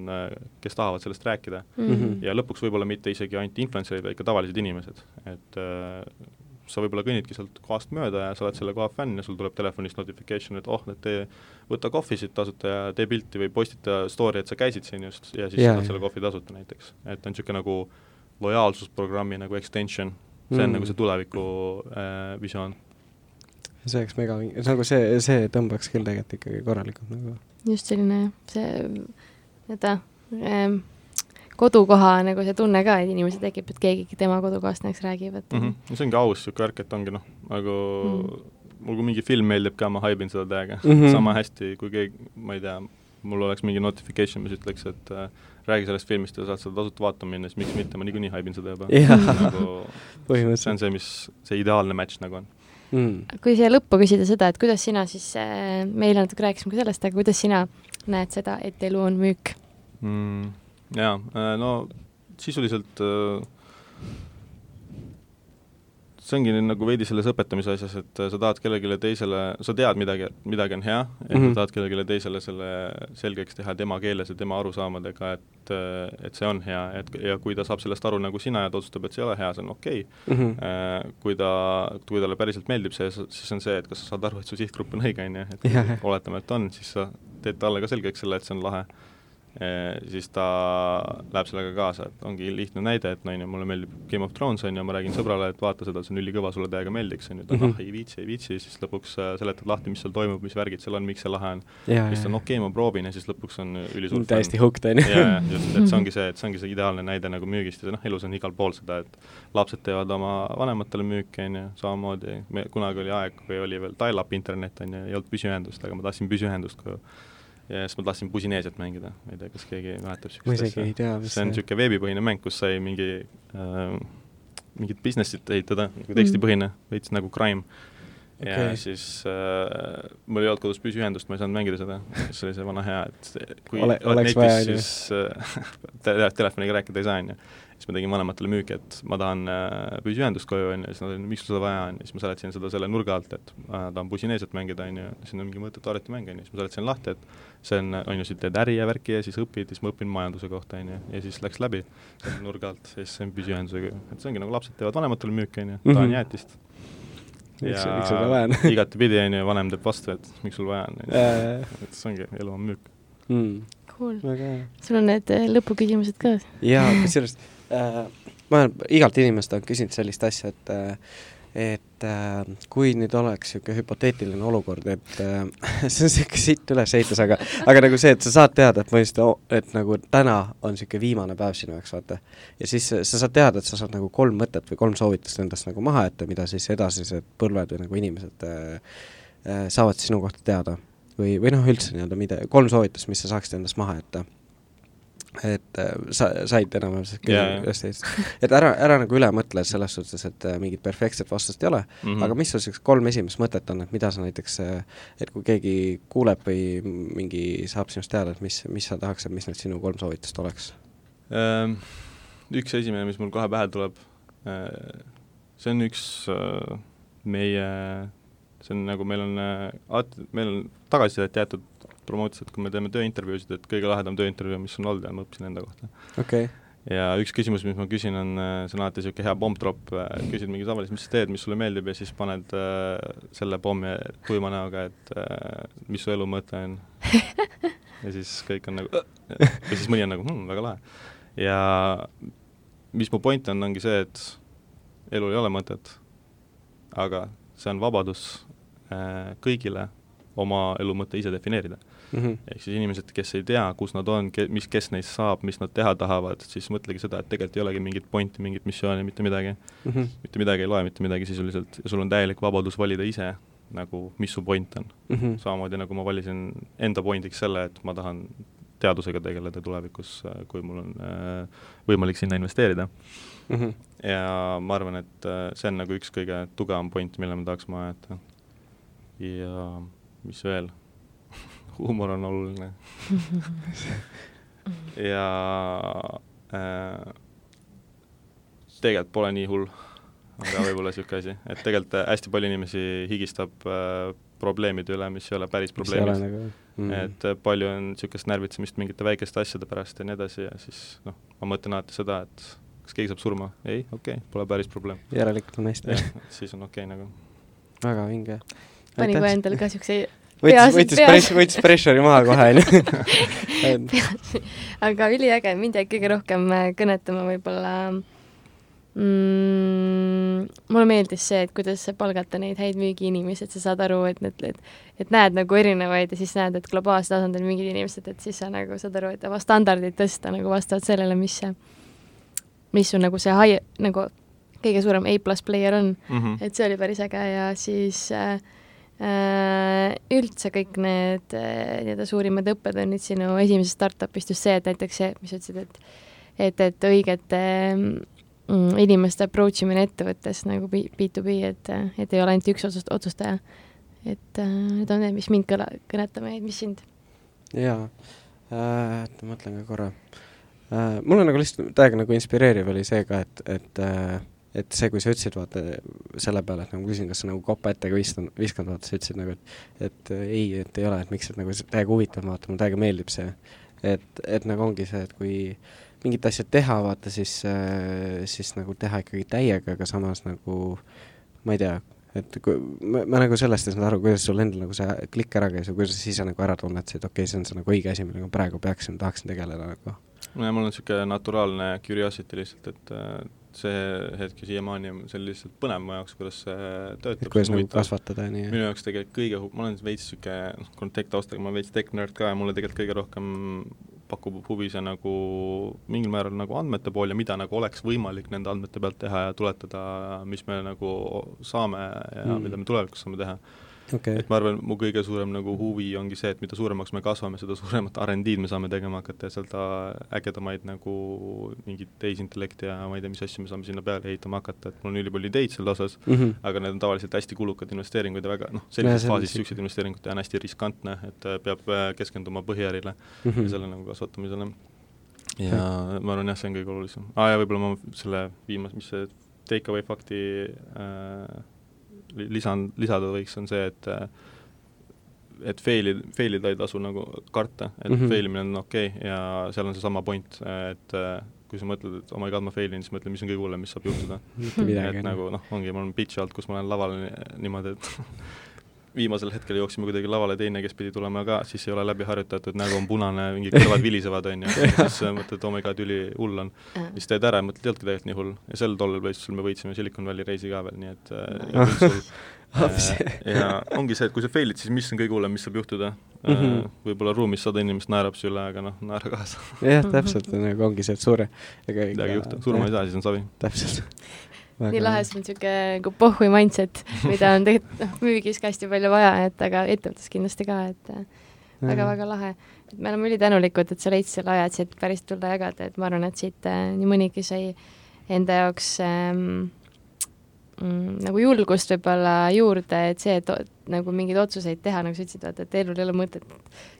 kes tahavad sellest rääkida mm. -hmm. ja lõpuks võib-olla mitte isegi ainult influencer'id, vaid ka tavalised inimesed, et äh, sa võib-olla kõnnidki sealt kohast mööda ja sa oled selle koha fänn ja sul tuleb telefonist notification, et oh, et tee, võta kohvi siit tasuta ja tee pilti või postita story, et sa käisid siin just ja siis yeah, saad selle kohvi tasuta näiteks. et on niisugune nagu lojaalsusprogrammi nagu extension, see on mm. nagu see tuleviku äh, visioon see oleks mega, nagu see, see tõmbaks küll tegelikult ikkagi korralikult nagu. just selline see, nii-öelda ähm, kodukoha nagu see tunne ka, et inimesel tekib, et keegi tema kodukohast näiteks räägib, et mm. -hmm. see ongi aus niisugune värk, et ongi noh, nagu mm -hmm. mul kui mingi film meeldib ka, ma haibin seda täiega mm. -hmm. sama hästi, kui keegi, ma ei tea, mul oleks mingi notification, mis ütleks, et äh, räägi sellest filmist ja saad seda tasuta vaatama minna, siis miks mitte, ma niikuinii haibin seda juba. nagu see on see, mis, see ideaalne match nagu on mm.. kui siia lõppu küsida seda, et kuidas sina siis äh,, me eile natuke rääkisime ka sellest, aga kuidas sina näed seda, et elu on müük mm,? jaa äh,, no sisuliselt äh, see ongi nagu veidi selles õpetamise asjas, et sa tahad kellelegi teisele, sa tead midagi, midagi on hea, et mm -hmm. sa tahad kellelegi teisele selle selgeks teha tema keeles ja tema arusaamadega, et et see on hea, et ja kui ta saab sellest aru nagu sina ja ta otsustab, et see ei ole hea, see on okei okay. mm. -hmm. Kui ta, kui talle päriselt meeldib see, siis on see, et kas sa saad aru, et su sihtgrupp on õige, on ju, et oletame, et on, siis sa teed talle ka selgeks selle, et see on lahe siis ta läheb sellega kaasa, et ongi lihtne näide, et ju, mulle meeldib Game of Thrones, on ju, ma räägin sõbrale, et vaata seda, see on ülikõva, sulle täiega meeldiks, on ju, ta mm -hmm. ah, ei viitsi, ei viitsi, siis lõpuks äh, seletad lahti, mis seal toimub, mis värgid seal on, miks see lahe on. siis ta on okei okay,, ma proovin ja siis lõpuks on ülisuur täiesti hooked, on ju. jaa, just, et see ongi see, et see ongi see ideaalne näide nagu müügist ja noh, elus on igal pool seda, et lapsed teevad oma vanematele müüki, on ju, samamoodi, me, kunagi oli aeg, kui oli veel dial-up internet, on ju, ei olnud püsiühendust, aga ma tahtsin püsiühendust koju ja siis ma tahtsin Pusineesiat mängida, ma ei tea, kas keegi mäletab niisugust asja. see on niisugune veebipõhine mäng, kus sai mingi äh, mingit business'it ehitada, nagu tekstipõhine, veits nagu crime. ja okay. siis äh, mul ei olnud kodus püsiühendust, ma ei saanud mängida seda, see oli see vana hea, et kui Ole, oled netis, siis äh, telefoniga rääkida ei saa, on ju siis ma tegin vanematele müüki, et ma tahan äh, püsiühendust koju, on ju, siis nad olid, miks sul seda vaja on, ja siis ma seletasin seda selle nurga alt, et ma tahan Pusineesiat mängida, on ju, siin on mingi mõttetu arvutimäng, on ju, siis ma seletasin lahti, et see on, on ju, siis teed äri ja värki ja siis õpid, siis ma õpin majanduse kohta, on ju, ja siis läks läbi nurga alt, ja siis see on püsiühendusega, et see ongi nagu lapsed teevad vanematele müüki, on ju, tahan -hmm. jäätist. Miks, miks sul vaja on? igatepidi, on ju, vanem teeb vastu, et miks sul vaja on, on ju, et see ongi, elu on müük. Mm.. Cool. sul on need äh, lõpuküsimused ka? jaa, kusjuures ma olen igalt inimest olen küsinud sellist asja, et äh, et äh, kui nüüd oleks niisugune hüpoteetiline olukord, et äh, see on niisugune sitt ülesehitus, aga aga nagu see, et sa saad teada, et ma just, et nagu täna on niisugune viimane päev sinu jaoks, vaata. ja siis sa saad teada, et sa saad nagu kolm mõtet või kolm soovitust endast nagu maha jätta, mida siis edasised põlved või nagu inimesed äh, äh, saavad sinu kohta teada. või, või noh, üldse nii-öelda mida, kolm soovitust, mis sa saaksid endast maha jätta et äh, sa said enam-vähem teist, et ära, ära nagu üle mõtle selles suhtes, et äh, mingit perfektset vastust ei ole mm, -hmm. aga mis sul niisugused kolm esimest mõtet on, et mida sa näiteks, äh, et kui keegi kuuleb või mingi saab sinust teada, et mis, mis sa tahaks, et mis need sinu kolm soovitust oleks ähm,? Üks esimene, mis mul kohe pähe tuleb, see on üks meie, see on nagu meil on, meil on tagasisidet jäetud promootis, et kui me teeme tööintervjuusid, et kõige lahedam tööintervjuu, mis on olnud ja ma õppisin enda kohta. Okay.. ja üks küsimus, mis ma küsin, on, äh, see on alati niisugune hea pomp-drop, äh, küsid mingi tavaliselt, mis sa teed, mis sulle meeldib ja siis paned äh, selle pommi tuima näoga, et äh, mis su elu mõte on. Ja siis kõik on nagu ja siis mõni on nagu hm, väga lahe. ja mis mu point on, ongi see, et elul ei ole mõtet, aga see on vabadus äh, kõigile oma elu mõte ise defineerida mm -hmm.. ehk siis inimesed, kes ei tea, kus nad on, ke-, mis, kes neist saab, mis nad teha tahavad, siis mõtlegi seda, et tegelikult ei olegi mingit pointi, mingit missiooni, mitte midagi mm. -hmm. mitte midagi ei loe, mitte midagi sisuliselt ja sul on täielik vabadus valida ise nagu, mis su point on mm. -hmm. samamoodi nagu ma valisin enda pointiks selle, et ma tahan teadusega tegeleda tulevikus, kui mul on äh, võimalik sinna investeerida mm. -hmm. ja ma arvan, et äh, see on nagu üks kõige tugevam point, mille ma tahaks maha jätta. ja mis veel huumor on oluline ja äh, tegelikult pole nii hull, aga võib-olla niisugune asi, et tegelikult hästi palju inimesi higistab äh, probleemide üle, mis ei ole päris probleemid. Nagu, mm. et äh, palju on niisugust närvitsemist mingite väikeste asjade pärast ja nii edasi ja siis noh, ma mõtlen alati seda, et kas keegi saab surma, ei, okei okay,, pole päris probleem. järelikult on hästi. siis on okei okay, nagu. väga vinge. pani kohe endale ka niisuguse võttis, võttis press-, võttis pressure'i maha kohe, onju. aga üliäge, mind jäi kõige rohkem äh, kõnetama võib-olla mm, mulle meeldis see, et kuidas palgata neid häid müügiinimesi, et sa saad aru, et need, et, et näed nagu erinevaid ja siis näed, et globaalsel tasandil mingid inimesed, et siis sa nagu saad aru, et oma standardid tõsta nagu vastavalt sellele, mis see, mis sul nagu see high, nagu kõige suurem A pluss player on mm. -hmm. et see oli päris äge ja siis Äh, üldse kõik need äh, nii-öelda suurimad õppetunnid sinu esimesest startup'ist just see, et näiteks see, mis sa ütlesid, et et, et õigete mm, inimeste approach imine ettevõttes nagu B2B, et, et ei ole ainult üks otsust, otsustaja. et äh, need on need, mis mind kõla, kõnetama jäid, mis sind? jaa äh,, mõtlen ka korra äh,. mulle nagu lihtsalt täiega nagu inspireeriv oli see ka, et, et äh, et see, kui sa ütlesid, vaata, selle peale, et nagu ma küsin, kas sa nagu kopa ette ka viskanud, viskanud, vaata, sa ütlesid nagu, et et äh, ei, et ei ole, et miks, et nagu täiega huvitav, vaata, mulle täiega meeldib see. et, et nagu ongi see, et kui mingit asja teha, vaata, siis, äh, siis nagu teha ikkagi täiega, aga samas nagu ma ei tea, et kui ma, ma nagu sellest ei saanud aru, kuidas sul endal nagu see klikk ära käis või kuidas sa ise nagu ära tunnetasid, et okei okay,, see on see nagu õige asi, millega praegu peaksin, tahaksin tegeleda nagu? no ja mul on niisugune naturaalne curiosity lihtsalt, et see hetk ja siiamaani on see lihtsalt põnev mu jaoks, kuidas see töötab. kuidas nagu kasvatada ja nii? minu jaoks tegelikult kõige, ma olen veits niisugune, noh, kuna tech-taustaga, ma olen veits tech-nerd ka ja mulle tegelikult kõige rohkem pakub huvi see nagu mingil määral nagu andmete pool ja mida nagu oleks võimalik nende andmete pealt teha ja tuletada, mis me nagu saame ja mm. mida me tulevikus saame teha okay.. et ma arvan, mu kõige suurem nagu huvi ongi see, et mida suuremaks me kasvame, seda suuremat R&D-d me saame tegema hakata ja seda ägedamaid nagu mingeid tehisintellekti ja ma ei tea, mis asju me saame sinna peale ehitama hakata, et mul on ülipalju ideid selle osas mm, -hmm. aga need on tavaliselt hästi kulukad investeeringud ja väga noh, sellises faasis niisuguseid investeeringuid on hästi riskantne, et äh, peab äh, keskenduma põhiärile mm -hmm. ja selle nagu kasvatamisele. ja ma arvan jah, see on kõige olulisem. aa ah, ja võib-olla ma selle viimase, mis see take away fakti äh, lisan, lisada võiks, on see, et et fail'i, fail ida ei tasu nagu karta, et mm -hmm. fail imine on okei okay ja seal on seesama point, et kui sa mõtled, et oh my god, ma fail in, siis mõtle, mis on kõige hullem, mis saab juhtuda. et nagu noh, ongi, mul on pitch alt, kus ma olen laval niimoodi, et viimasel hetkel jooksime kuidagi lavale teine, kes pidi tulema ka, siis ei ole läbi harjutatud, nägu on punane, mingid kõrvad vilisevad, on ju, siis mõtled, oh my god, ülihull on. siis teed ära ja mõtled, ei olnudki tegelikult nii hull. ja sel tollel võistlusel me võitsime Silicon Valley reisi ka veel, nii et äh, sul, äh, ja ongi see, et kui sa fail'id, siis mis on kõige hullem, mis saab juhtuda mm -hmm.? võib-olla ruumis sada inimest naerab su üle, aga noh, naera kaasa. jah, täpselt, nagu ongi see, et suure midagi ei juhtu, surma ei saa, siis on savi. täpselt. Nii lahe, see on niisugune nagu pohhui mindset, mida on tegelikult noh, müügis ka hästi palju vaja, et aga ettevõttes kindlasti ka, et väga-väga lahe. et me oleme ülitänulikud, et sa leidsid selle aja, et siit päris tulla jagada, et ma arvan, et siit äh, nii mõnigi sai enda jaoks ähm, mm, nagu julgust võib-olla juurde, et see, et nagu mingeid otsuseid teha, nagu sa ütlesid, vaata, et elul ei ole mõtet,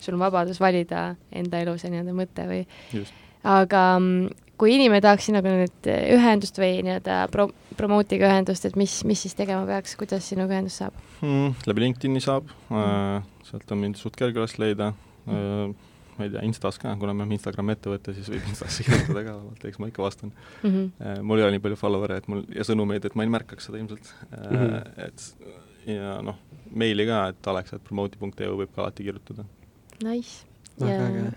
sul on vabadus valida enda elu see nii-öelda mõte või Just. aga mm, kui inimene tahaks sinuga nüüd ühendust või nii-öelda pro-, promootiga ühendust, et mis, mis siis tegema peaks, kuidas sinuga ühendust saab mm,? läbi LinkedIni saab mm., sealt on mind suht kerge üles leida mm., ma ei tea, Instas ka, kuna me oleme Instagrami ettevõte, siis võib Instasse kirjutada ka, eks ma ikka vastan mm. -hmm. mul ei ole nii palju follower'e, et mul, ja sõnumeid, et ma ei märkaks seda ilmselt mm. -hmm. et ja noh, meili ka, et alex.promote.eu võib ka alati kirjutada. Nice. väga äge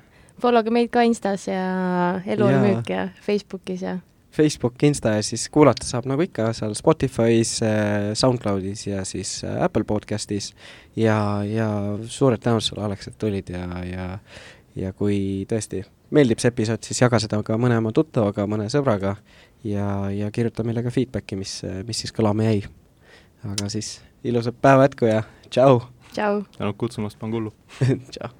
follow ge meid ka Instas ja Elu on müük ja Facebookis ja Facebook, Insta ja siis kuulata saab nagu ikka seal Spotify's, äh, SoundCloudis ja siis äh, Apple podcastis ja, ja suured tänud sulle, Alex, et tulid ja, ja ja kui tõesti meeldib see episood, siis jaga seda ka mõne oma tuttavaga, mõne sõbraga ja, ja kirjuta meile ka feedbacki, mis, mis siis kõlama jäi. aga siis ilusat päeva jätku ja tšau! tšau! tänud kutsumast, Pangullu tšau!